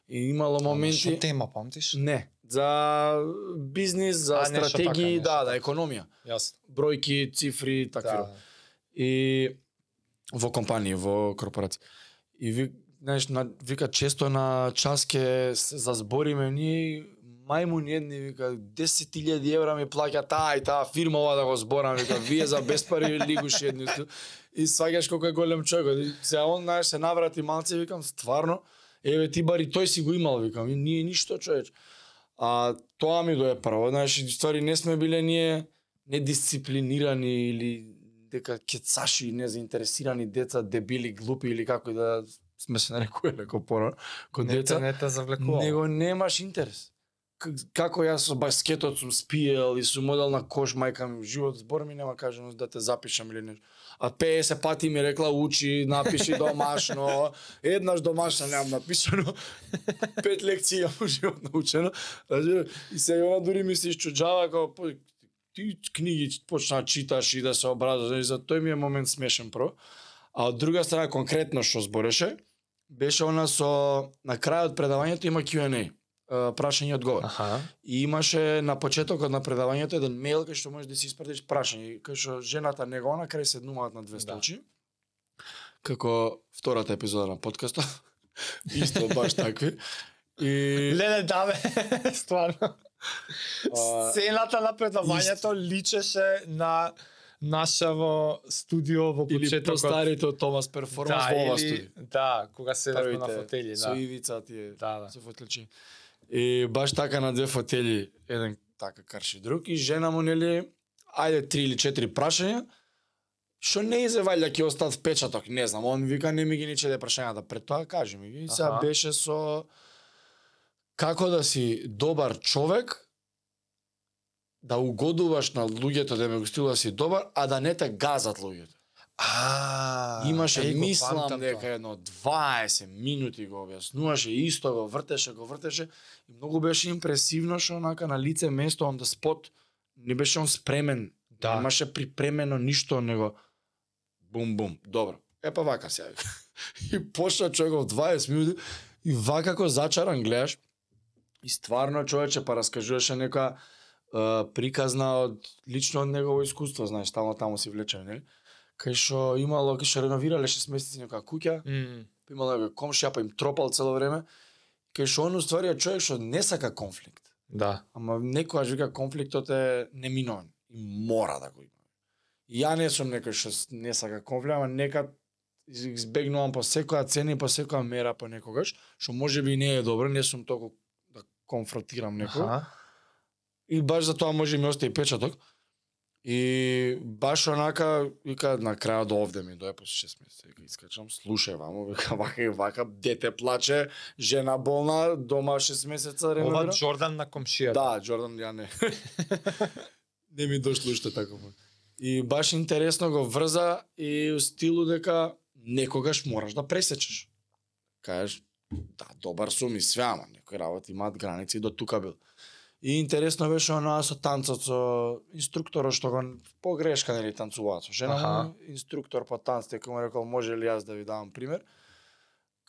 И имало Ама Што моменти тема памтиш? не, За бизнис, за А, нешто стратегии, така, нешто да, да, така. економија. Јасно. Бројки, цифри, такви. Да. И во компании, во корпорации. И ви, знаеш, на, вика често на час ке се зазбориме ние мајмуни едни вика 10.000 евра ми плаќа таа и таа фирма ова да го зборам вика вие за без пари лигуши едни и сваѓаш колку е голем човек и сега он знаеш се наврати малце викам стварно еве ти бари тој си го имал викам и ние ништо човеч а тоа ми дое прво знаеш и ствари не сме биле ние недисциплинирани или дека кецаши незаинтересирани деца дебили глупи или како и да сме се нарекувале како порано кон деца не те завлекува. него немаш интерес. Како јас со баскетот сум спиел и сум одел на кош мајка ми живот збор ми нема кажано да те запишам или нешто. А 50 пати ми рекла учи, напиши домашно, <laughs> еднаш домашно немам напишано, <laughs> пет лекции имам у живот научено. И сега она дури ми се исчуджава како по, ти книги почна да читаш и да се образуваш, за тој ми е момент смешен про. А од друга страна конкретно што збореше, беше она со на крајот предавањето има Q&A, прашање и одговор. Аха. И имаше на почетокот на предавањето еден мејл кај што можеш да си испратиш прашање, кај што жената него она крај седнуваат на две Да. столчи. Како втората епизода на подкаста. <laughs> Исто баш такви. И Леле, да бе, <laughs> стварно. Сцената на предавањето личеше на наша во студио во или почетокот. постарите од Томас перформанс да, во ова или- студио. Да, кога седевме на фотели, Со да. ивица тие Да, да. со фотелчи. И баш така на две фотели, еден така карши друг и жена му нели ајде три или четири прашања што не изе вајда ќе остат впечаток, не знам, он вика не ми ги ни чеде прашањата, пред тоа кажи ми ги. И сега беше со како да си добар човек да угодуваш на луѓето да ме го стилува си добар, а да не те газат луѓето. А, Имаше, го мислам дека едно 20 минути го објаснуваше, исто го вртеше, го вртеше и многу беше импресивно што онака на лице место on the spot не беше он спремен. Да. Немаше припремено ништо, него бум бум. Добро. Е па вака се јави. <laughs> и почна човек во 20 минути и вака како зачаран гледаш и стварно човече па раскажуваше нека приказна од лично од негово искуство, знаеш, тамо таму си влече, нели? Кај што имало, кај што реновирале 6 месеци некоја куќа, па имало некој комшија, па им тропал цело време, кај што он уствари е човек што не сака конфликт. Да. Ама некојаш вика конфликтот е неминовен и мора да го има. И ја не сум некој што не сака конфликт, ама нека из- избегнувам по секоја цена и по секоја мера по некогаш, што може би не е добро, не сум толку да конфронтирам некој. И баш за тоа може ми остаи печаток. И баш онака, вика, на крајот до овде ми дое после 6 месеци, вика, искачам, слушај вамо, вика, <laughs> вака и вака, дете плаче, жена болна, дома 6 месеца Ова реновира. Джордан на комшијата. Да, Джордан, ја не. <laughs> не ми дошло уште тако. И баш интересно го врза и у стилу дека некогаш мораш да пресечеш. Кажеш, да, добар сум и све, ама некои работи имаат граници до тука бил. И интересно беше оноа со танцот со инструкторот што го погрешка нели танцуваат со жена Аха. му, инструктор по танц, дека му рекол може ли јас да ви давам пример.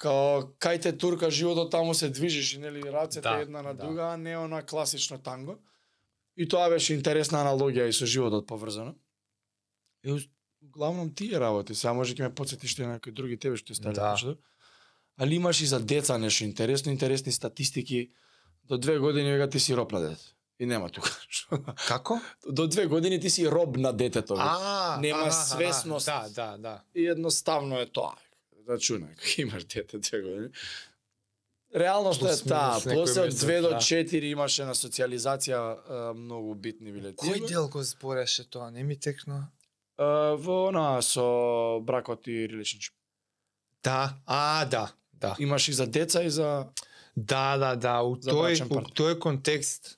Као кај те турка животот таму се движиш и нели рацете Да, една на да. друга, а не она класично танго. И тоа беше интересна аналогија и со животот поврзано. И главном тие работи, сега може ќе ме подсетиш ти на некои други тебе што стали Да. да. Али имаш и за деца нешто интересно, интересни статистики. До две години вега ти си роб на дете. И нема тука. Како? До две години ти си роб на детето. А, Нема аха, свесност. Да, да, да. И едноставно е тоа. Рачунај, кога имаш дете две години. Реалноста е Плюс таа. После од месец, 2 до да. 4 имаше на социализација а, многу битни биле. Кој дел го збореше тоа? Не ми текна. А, во она со бракот и relationship. Да, а, да, да. Имаш и за деца и за Да, да, да, у тој у тој контекст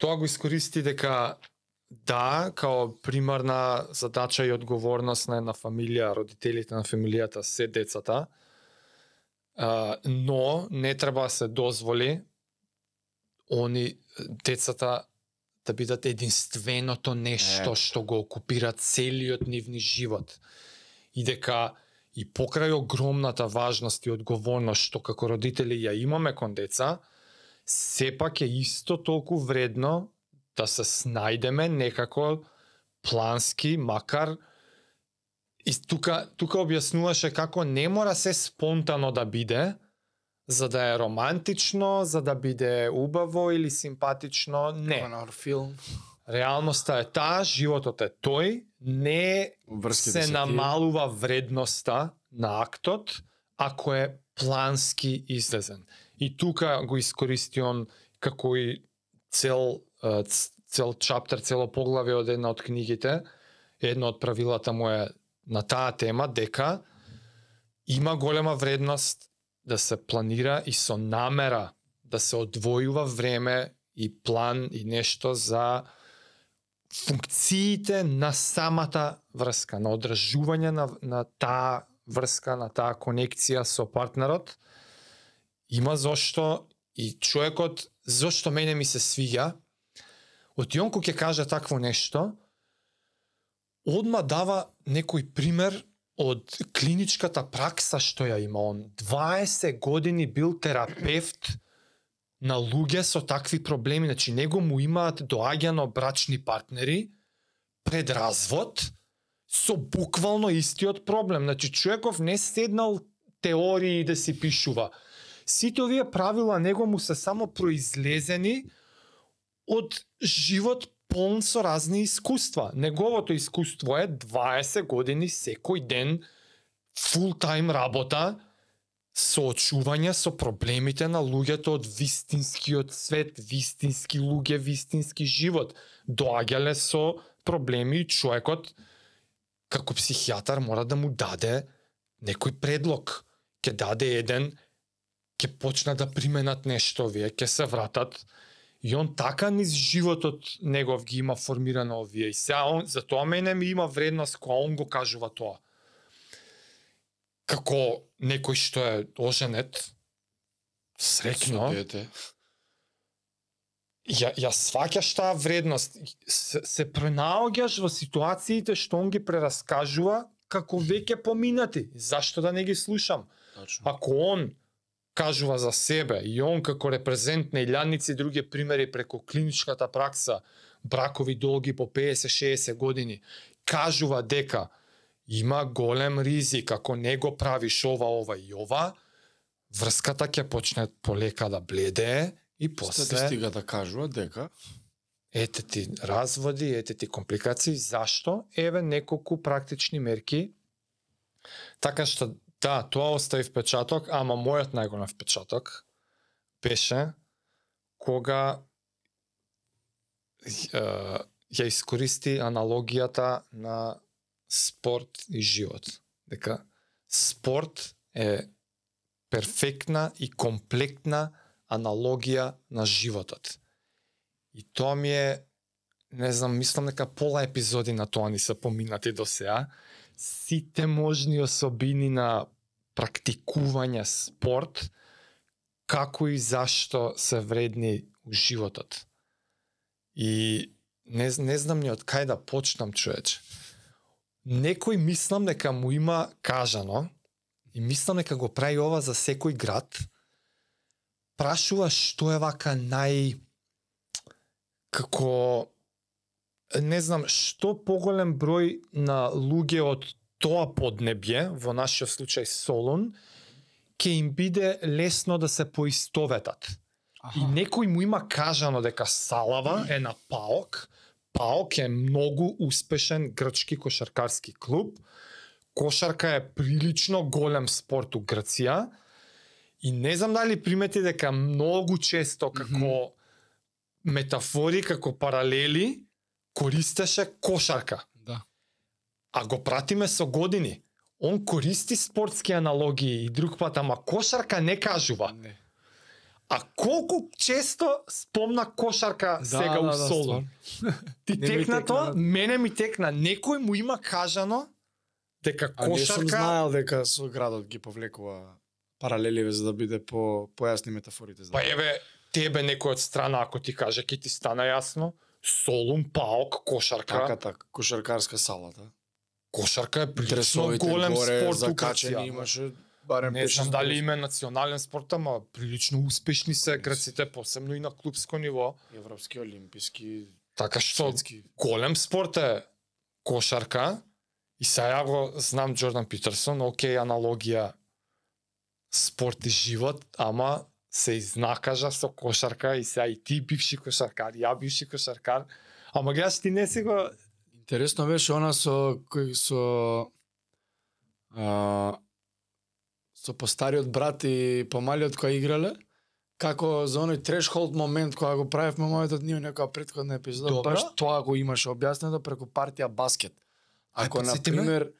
тоа го искористи дека да, као примарна задача и одговорност на една фамилија, родителите на фамилијата се децата, а, но не треба да се дозволи они децата да бидат единственото нешто Е. што го окупира целиот нивни живот. И дека и покрај огромната важност и одговорност што како родители ја имаме кон деца, сепак е исто толку вредно да се снајдеме некако плански, макар и тука тука објаснуваше како не мора се спонтано да биде, за да е романтично, за да биде убаво или симпатично, не. Конар филм. Реалноста е таа, животот е тој, не Врските се намалува вредноста на актот ако е плански излезен. И тука го искористи он како и цел цел чаптер, цело поглавје од една од книгите. Едно од правилата му е на таа тема дека има голема вредност да се планира и со намера да се одвојува време и план и нешто за функциите на самата врска, на одржување на, на таа врска, на таа конекција со партнерот, има зошто и човекот, зошто мене ми се свиѓа, од јон кој ќе каже такво нешто, одма дава некој пример од клиничката пракса што ја има он. 20 години бил терапевт на луѓе со такви проблеми, значи него му имаат доаѓано брачни партнери пред развод со буквално истиот проблем. Значи човеков не седнал теории да си пишува. Сите овие правила него му се само произлезени од живот полн со разни искуства. Неговото искуство е 20 години секој ден фул тајм работа соочување со проблемите на луѓето од вистинскиот свет, вистински луѓе, вистински живот. Доаѓале со проблеми и човекот како психијатар мора да му даде некој предлог. Ке даде еден, ке почна да применат нешто овие, ке се вратат И он така низ животот негов ги има формирано овие. И сега он, за тоа мене ми има вредност кога он го кажува тоа. Како некој што е оженет, дете. ја, ја сваќаш таа вредност, се, се пренаоѓаш во ситуациите што он ги прераскажува како веќе поминати. Зашто да не ги слушам? Точно. Ако он кажува за себе и он како репрезент на илјадници други примери преку клиничката пракса, бракови долги по 50-60 години, кажува дека има голем ризик ако не го правиш ова, ова и ова, врската ќе почне полека да бледе и после Статистиката кажува дека ете ти разводи, ете ти компликации, зашто? Еве неколку практични мерки. Така што да, тоа остави впечаток, ама мојот најголем впечаток беше кога ја искористи аналогијата на спорт и живот. Дека спорт е перфектна и комплектна аналогија на животот. И тоа ми е, не знам, мислам дека пола епизоди на тоа ни се поминати до сега. Сите можни особини на практикување спорт, како и зашто се вредни у животот. И не, не знам ни од кај да почнам, човече. Некој мислам дека му има кажано, и мислам дека го прави ова за секој град, прашува што е вака нај како не знам што поголем број на луѓе од тоа поднебје, во нашиот случај Солун, ќе им биде лесно да се поистоветат. И некој му има кажано дека Салава е на ПАОК, ПАОК е многу успешен грчки кошаркарски клуб, кошарка е прилично голем спорт у Грција, и не знам дали примети дека многу често како метафори, како паралели, користеше кошарка. да. А го пратиме со години. Он користи спортски аналогии и друг пат, ама кошарка не кажува. Не. А колку често спомна кошарка да, сега у Солун? Ти Не ми текна тоа? да. Мене ми текна. Некој му има кажано дека А не сум кошарка... знаел дека со градот ги повлекува паралеливе за да биде по појасни метафорите за. Па еве, тебе некој од страна, ако ти каже, ќе ти стана јасно. Солун, Паок, кошарка. така така, кошаркарска салата. Кошарка е прилично голем горе спорт у закачени Грција. имаше барем Не 5-6 знам дали има национален спорт, ама прилично успешни се граците, посебно и на клубско ниво. Европски, олимписки, Така што светски. голем спорт е кошарка. И сега го знам Джордан Питерсон, окей, аналогија. Спорт и живот, ама се изнакажа со кошарка и сега и ти бивши кошаркар, ја бивши кошаркар, ама гледаш ти не си го Интересно беше она со кој со а, со постариот брат и помалиот кој играле, како за оној трешхолд момент кога го правевме мојот ние некоја претходна епизода, Добра. баш тоа го имаше објаснето преку партија баскет. Ако на пример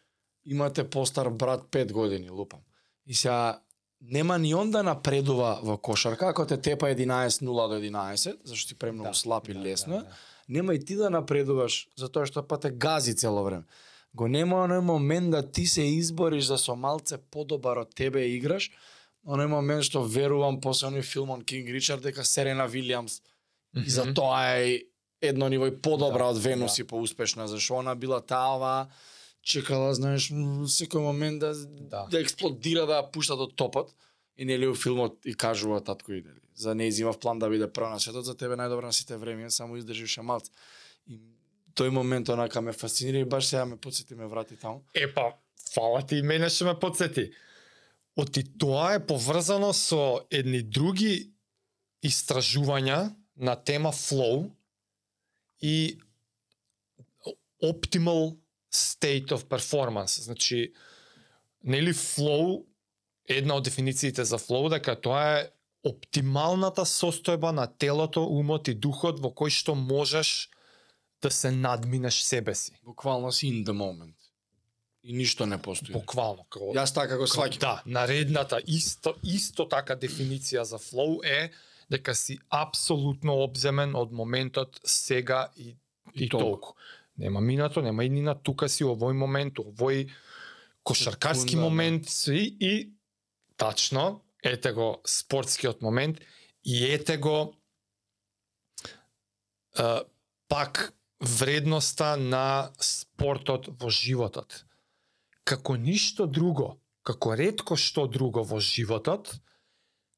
имате постар брат 5 години, лупам. И сега нема ни он да напредува во кошарка, ако те тепа 11 0 до 11, зашто ти премногу слаб и лесно е, нема и ти да напредуваш, затоа што па те гази цело време. Го нема оној момент да ти се избориш да со малце подобар од тебе играш, оној момент што верувам после оној филм он Кинг Ричард дека Серена Вилиамс и за тоа е едно ниво и подобра Да, од Венус да. и поуспешна, зашто она била таа чекала, знаеш, секој момент да, Да. да експлодира, да ја пушта до топот. И нели у филмот и кажува татко и нели, за не изимав план да биде прва на светот, за тебе најдобро на сите време, само издрживше малце. И тој момент онака ме фасцинира и баш сега ме подсети ме врати таму. Епа, фала ти, и мене што ме подсети. Оти тоа е поврзано со едни други истражувања на тема flow и optimal state of performance. Значи, нели flow, една од дефинициите за flow, дека тоа е оптималната состојба на телото, умот и духот во кој што можеш да се надминеш себе си. Буквално си in the moment. И ништо не постои. Буквално. Како, Јас така го сваќам. Да, наредната исто исто така дефиниција за флоу е дека си апсолутно обземен од моментот сега и и, И толку. Нема минато, нема иднина, тука си овој момент, овој кошаркарски Секунда, да. момент си и тачно, ете го спортскиот момент и ете го е, пак вредноста на спортот во животот. Како ништо друго, како ретко што друго во животот,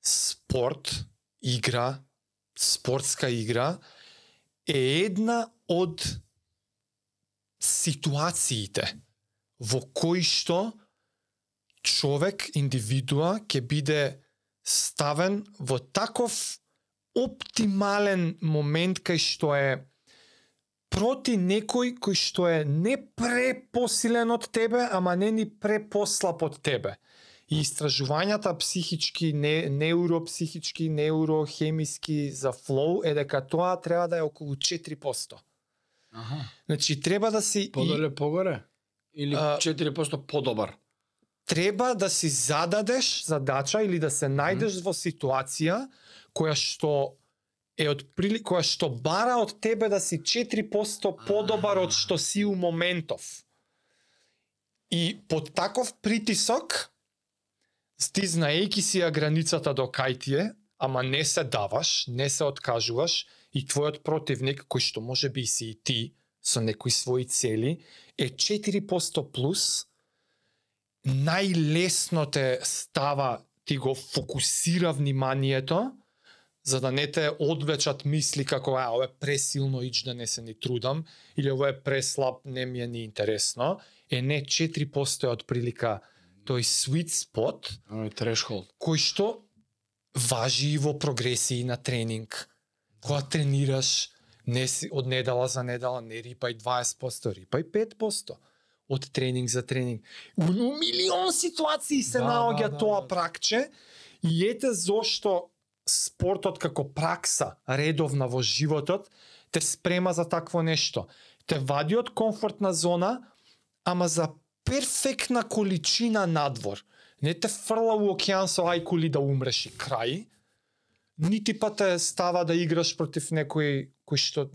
спорт, игра, спортска игра е една од ситуациите во кои што човек, индивидуа, ќе биде ставен во таков оптимален момент кај што е проти некој кој што е не препосилен од тебе, ама не ни препослаб од тебе. И истражувањата психички, не, неуропсихички, неурохемиски за флоу е дека тоа треба да е околу 4%. Аха. Значи треба да си и, Подоле погоре? Или А, 4% подобар? треба да си зададеш задача или да се најдеш во ситуација која што е од прили, која што бара од тебе да си 4% подобар од што си у моментов. И под таков притисок ти знаејќи си ја границата до кај ти е, ама не се даваш, не се откажуваш и твојот противник, кој што може би си и ти, со некои своји цели, е 4% плюс, најлесно те става, ти го фокусира вниманието, за да не те одвечат мисли како а, ова е пресилно ич да не се ни трудам, или ова е преслаб, не ми е ни интересно, е не 4% е од прилика тој sweet spot, Оној трешхолд. кој што важи и во прогресии на тренинг. Кога тренираш, не си од недела за недела, не рипај 20%, рипај 5% од тренинг за тренинг. У милион ситуации се Да, наоѓа да, да, тоа да. пракче и ете зошто спортот како пракса редовна во животот те спрема за такво нешто. Те вади од комфортна зона, ама за перфектна количина надвор. Не те фрла у океан со ајкули да умреш и крај, нити па те става да играш против некој кој што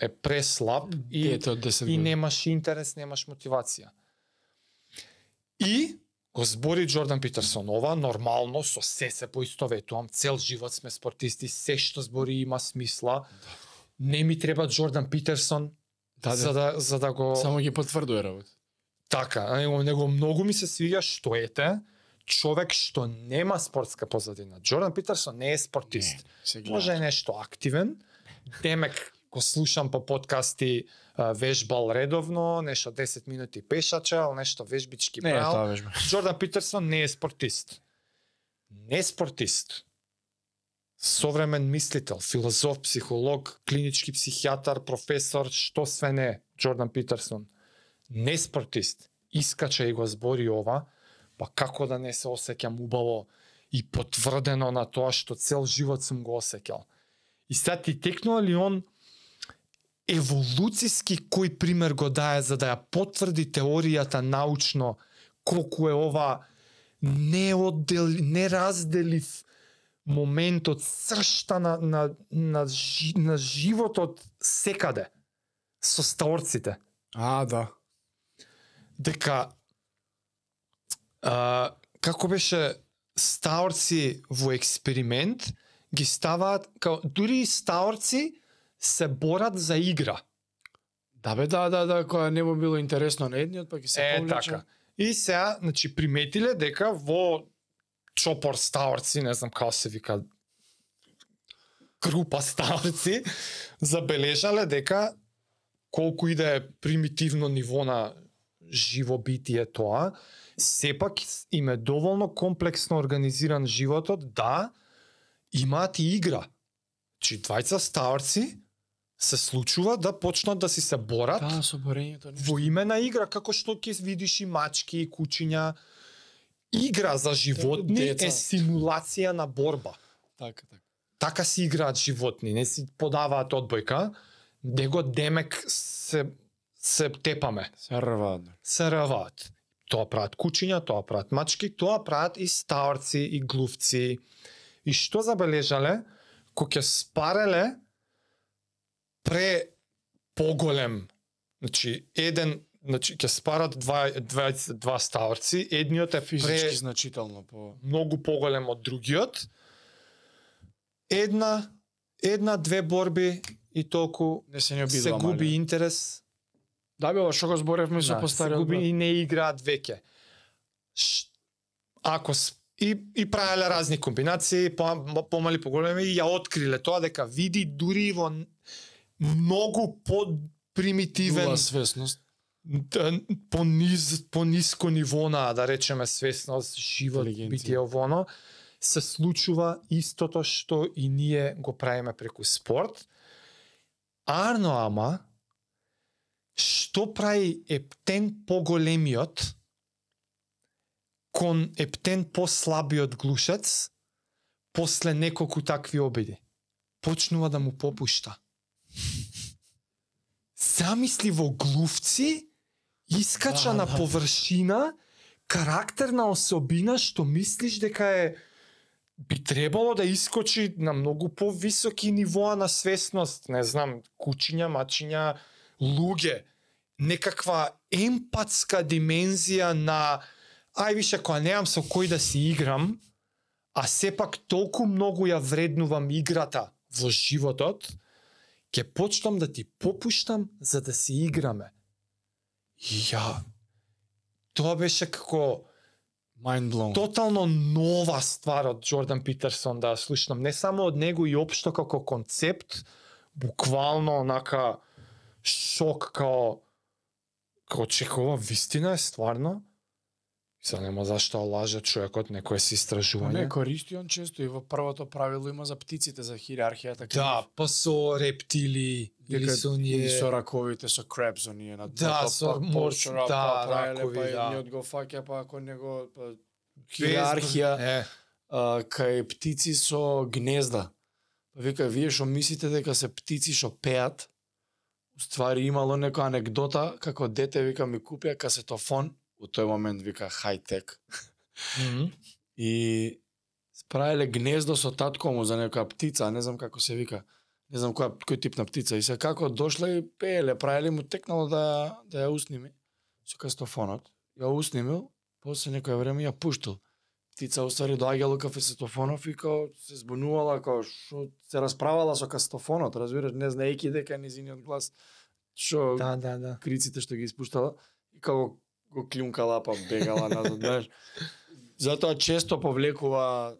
е преслаб и, Дете од 10 и немаш интерес, немаш мотивација. И го збори Джордан Питерсон ова, нормално, со се се поистоветувам, цел живот сме спортисти, се што збори има смисла. Не ми треба Джордан Питерсон Да, да. за да за да го Само ги потврдува работа. Така, него, него многу ми се свиѓа што ете, човек што нема спортска позадина. Джордан Питерсон не е спортист. се Може е нешто активен. Демек го слушам по подкасти вежбал редовно, нешто 10 минути пешачал, нешто вежбички Не е правил. тоа вежба. <laughs> Джордан Питерсон не е спортист. Не е спортист. Современ мислител, филозоф, психолог, клинички психијатар, професор, што све не е Джордан Питерсон. Не спортист. Искача и го збори ова, па како да не се осеќам убаво и потврдено на тоа што цел живот сум го осеќал. И сега ти текнува ли он еволуциски кој пример го дае за да ја потврди теоријата научно колку е ова неоддел, неразделив момент од сршта на, на, на, жи, на животот секаде со стаорците. А, да. Дека а, како беше стаорци во експеримент ги ставаат као дури и стаорци се борат за игра. Да бе, да, да, да, која не му било интересно на едниот, па ќе се Е, повлече. така. И сега, значи, приметиле дека во чопор стаорци, не знам како се вика, група стаорци, <laughs> забележале дека колку и да е примитивно ниво на живо битие тоа, сепак им е доволно комплексно организиран животот да имаат и игра. Чи двајца стаорци се случува да почнат да си се борат Да, со борењето во име на игра, како што ќе видиш и мачки и кучиња. Игра за животни Деца. е симулација на борба. Така, така. Така си играат животни, не си подаваат одбојка, него демек се се тепаме, Се рваат. се рваат. Тоа прават кучиња, тоа прават мачки, тоа прават и стаорци и глувци. И што забележале? Кога ќе спареле пре поголем, значи еден, значи ќе спарат два два два стаорци, едниот е Физички пре значително по многу поголем од другиот. Една една две борби и толку не се не се обидува. губи мале. интерес Да бе, што го зборевме со Да, се губи брат. и не играат веќе. Ш- Ако с- и и правеле разни комбинации, по, помали поголеми и ја откриле тоа дека види дури во многу под примитивен Нула свесност. по низ по ниско ниво на да речеме свесност, живот, битие овоно, се случува истото што и ние го правиме преку спорт. Арно ама што прави ептен поголемиот кон ептен послабиот глушец после неколку такви обиди? Почнува да му попушта. Замисли во глувци, искача Да, на да. површина, карактерна особина што мислиш дека е би требало да искочи на многу повисоки нивоа на свесност, не знам, кучиња, мачиња, луѓе, некаква емпатска димензија на ај више кога немам со кој да си играм, а сепак толку многу ја вреднувам играта во животот, ќе почнам да ти попуштам за да си играме. И ја тоа беше како Mind blown. тотално нова ствар од Джордан Питерсон да слушнам, не само од него и општо како концепт, буквално онака шок као као чека ова вистина е стварно. Се нема зашто да лаже човекот, некое си Па истражување. не, користи он често и во првото правило има за птиците, за хиерархијата. Да, па со рептили или со и ние со раковите, со крепс, оние на Да, па- со па- па- да, па ракови, па да. едниот го фаќа, па ако него па, хиерархија, Е, а, кај птици со гнезда. Па вика, вие што мислите дека се птици што пеат, уствари имало нека анекдота, како дете, вика, ми купија касетофон, у тој момент, вика, хай-тек, мгм. и справиле гнездо со татко му за некоја птица, не знам како се вика, не знам која, кој тип на птица, и се како дошле и пееле, правиле му текнало да, да ја усними со кастофонот, ја уснимил, после некоја време ја пуштил. Птица уствари доаѓала кафе кастофонов и као се збунувала, као што се расправала со кастофонот, разбираш, не знаејќи дека е незиниот глас, што Да, да, да. криците што ги испуштала и како го клюнкала па бегала назад, знаеш. Затоа често повлекува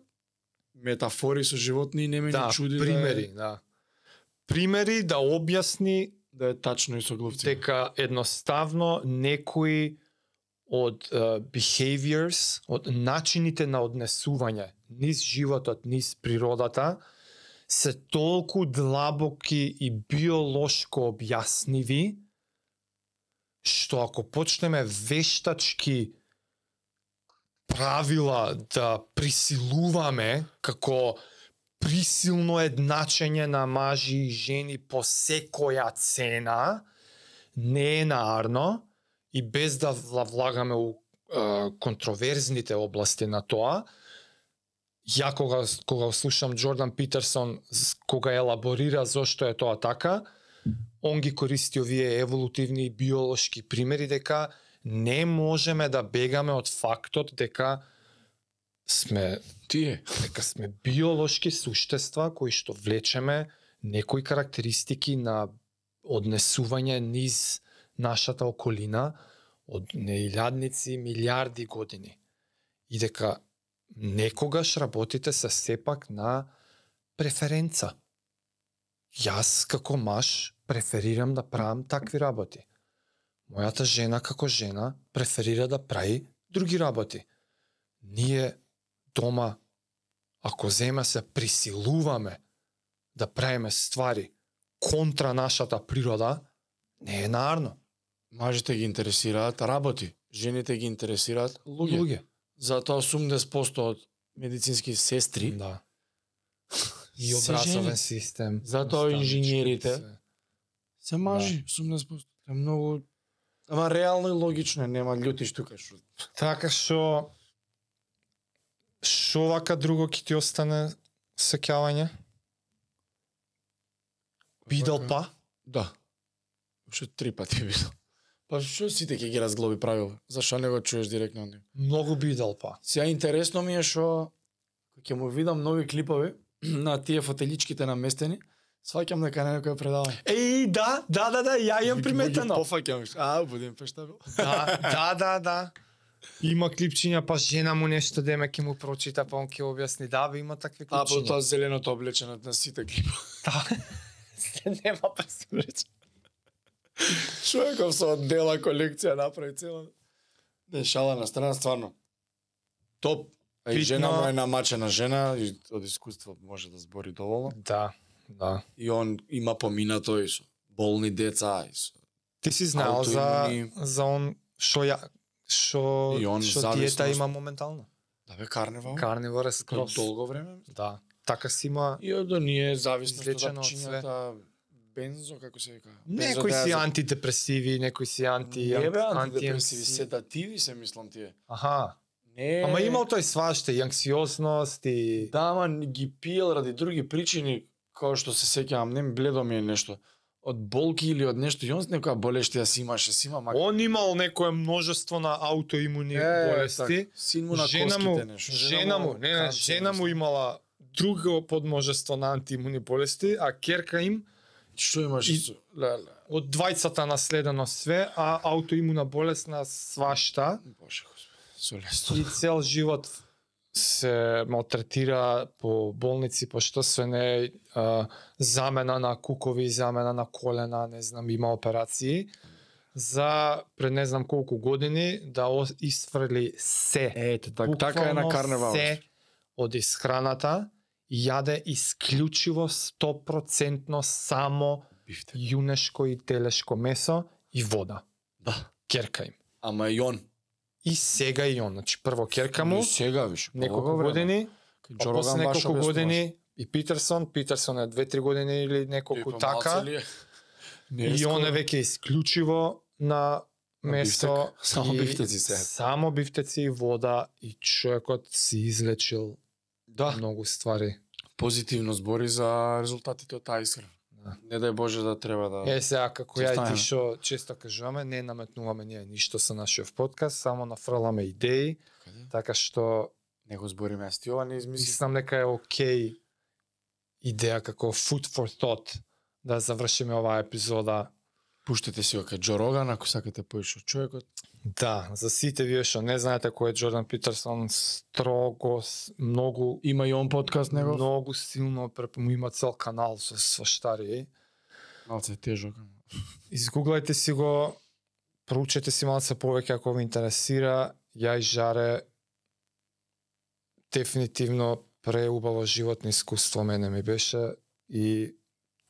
метафори со животни и не ме Да, чуди примери, да. Примери да објасни да е, да е тачно и со глувци. дека едноставно некои од uh, behaviors, од начините на однесување низ животот, низ природата, се толку длабоки и биолошко објасниви, што ако почнеме вештачки правила да присилуваме како присилно едначење на мажи и жени по секоја цена, не е наарно и без да влагаме у е, контроверзните области на тоа, ја кога, кога слушам Джордан Питерсон, кога елаборира зошто е тоа така, он ги користи овие еволутивни и биолошки примери дека не можеме да бегаме од фактот дека сме Тие. дека сме биолошки суштества кои што влечеме некои карактеристики на однесување низ нашата околина од неилјадници, милиарди години. И дека некогаш работите се сепак на преференца. Јас како маж преферирам да правам такви работи. Мојата жена како жена преферира да прави други работи. Ние дома ако зема се присилуваме да правиме ствари контра нашата природа, не е наарно. Мажите ги интересираат работи, жените ги интересираат луѓе. Луѓе. Затоа 80% од медицински сестри Да. <laughs> И образовен систем. Затоа инженерите. се. се мажи, 80%. Е многу Ама реално и логично е, нема тука што. Така што што вака друго ќе ти остане сеќавање? Вака- па? Да. Уште три пати видел. Па што сите ќе ги разглоби правила? Зашо не го чуеш директно од него? Многу бидел па. Сега интересно ми е што ќе му видам нови клипови <clears throat> на тие фотеличките наместени, сваќам дека на некој предавање. Еј, да, да, да, да, ја имам приметено. Пофаќам. А, будем пештабил. <laughs> Да, да, да, да. Има клипчиња, па жена му нешто деме ќе му прочита, па он ќе објасни. Да, бе, има такви А, по клипчиња. тоа зеленото облечено на сите клипови. <laughs> Да. Се нема пресурече. Човеков со дела колекција направи цела. Не, шала на страна, стварно. Топ. А и жена му е намачена жена, и од искуство може да збори доволно. Да, да. И он има поминато и со болни деца, и со... Ти си знаел за за он што ја што И он што зависност. диета има моментално. Да бе, карневал. Карнивор е скроз. долго време. Да. Така си има И од оние зависност од Извлечено од све. апчињата, бензо, како се вика. некои си антидепресиви, некои си анти Не бе, анти- антидепресиви, анти- седативи се мислам тие. Аха. Не. Ама има тој сваште, и анксиозност и Да, ама ги пиел ради други причини, како што се сеќавам, не бледо ми е нешто. Од болки или од нешто, и он некоја болешти да си имаше, си има мак... Он имал некое множество на аутоимуни болести. така, син му на жена му, коските нешто. жена му, не, не, жена му имала друго подмножество на антиимуни болести, а керка им Што имаш? И- со- Леле. од двајцата наследено све, а аутоимуна болест на свашта Боже. Со лесто. и цел живот се малтретира по болници, пошто све не е а, замена на кукови, замена на колена, не знам, има операции за пред не знам колку години да исфрли се. Ете, так, така е на Буквално карневал. Се од исхраната јаде исклучиво 100% само Бифте. јунешко и телешко месо и вода. Да. Керка им. Ама и он. И сега и он, значи прво керка му, И сега виш. неколку години, па после неколку години и Питерсон, Питерсон е 2-3 години или И неколку па така. И он е веќе исклучиво на бифтек. <laughs> Само и бифтеци се. Само бифтеци и вода и човекот си излечил Да, многу ствари. позитивно збори за резултатите од таа исхрана. Не дај Боже да треба да... Е, сега, како ја и ти што често кажуваме, не наметнуваме ние ништо со нашиот подкаст, само нафрламе идеи, Каде? така што Не го збориме, јас ти ова не измислив. мислам дека е окей идеја како food for thought да завршиме оваа епизода Пуштете си го кај Джо Роган, ако сакате поише човекот. Да, за сите вие што не знаете кој е Джордан Питерсон, строго, многу Има и он подкаст него. многу силно му има цел канал со со штари. Малце е тежок. Изгуглајте си го, проучете си малце повеќе ако ви интересира. Ја и Жаре дефинитивно преубаво животно искуство мене ми беше и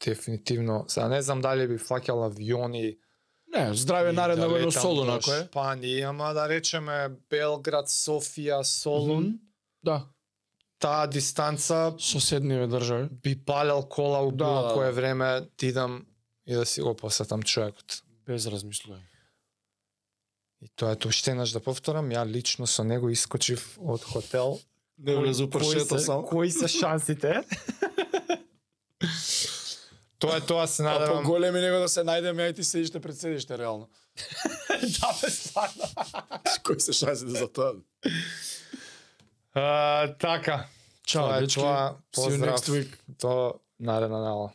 дефинитивно, сега не знам дали би фаќал авиони Не, здраве да во едно летам Солун, ако е. Шпанија, ама да речеме Белград, Софија, Солун, Мгм. Да, таа дистанца соседниве држави. би палел кола у Да, било да, кое да. време да идам и да си го посетам човекот. Без размислување. И тоа е уште еднаш да повторам, ја лично со него искочив од хотел. Не Кои- кои се- Кои се шансите? <laughs> тоа е тоа се А надевам. поголеми него да се најдеме, ај ти седиште пред седиште реално. <laughs> да, бе, стварно. <laughs> Кои се шансите за тоа? А, така. Чао, тоа е тоа. Поздрав до наредна нала.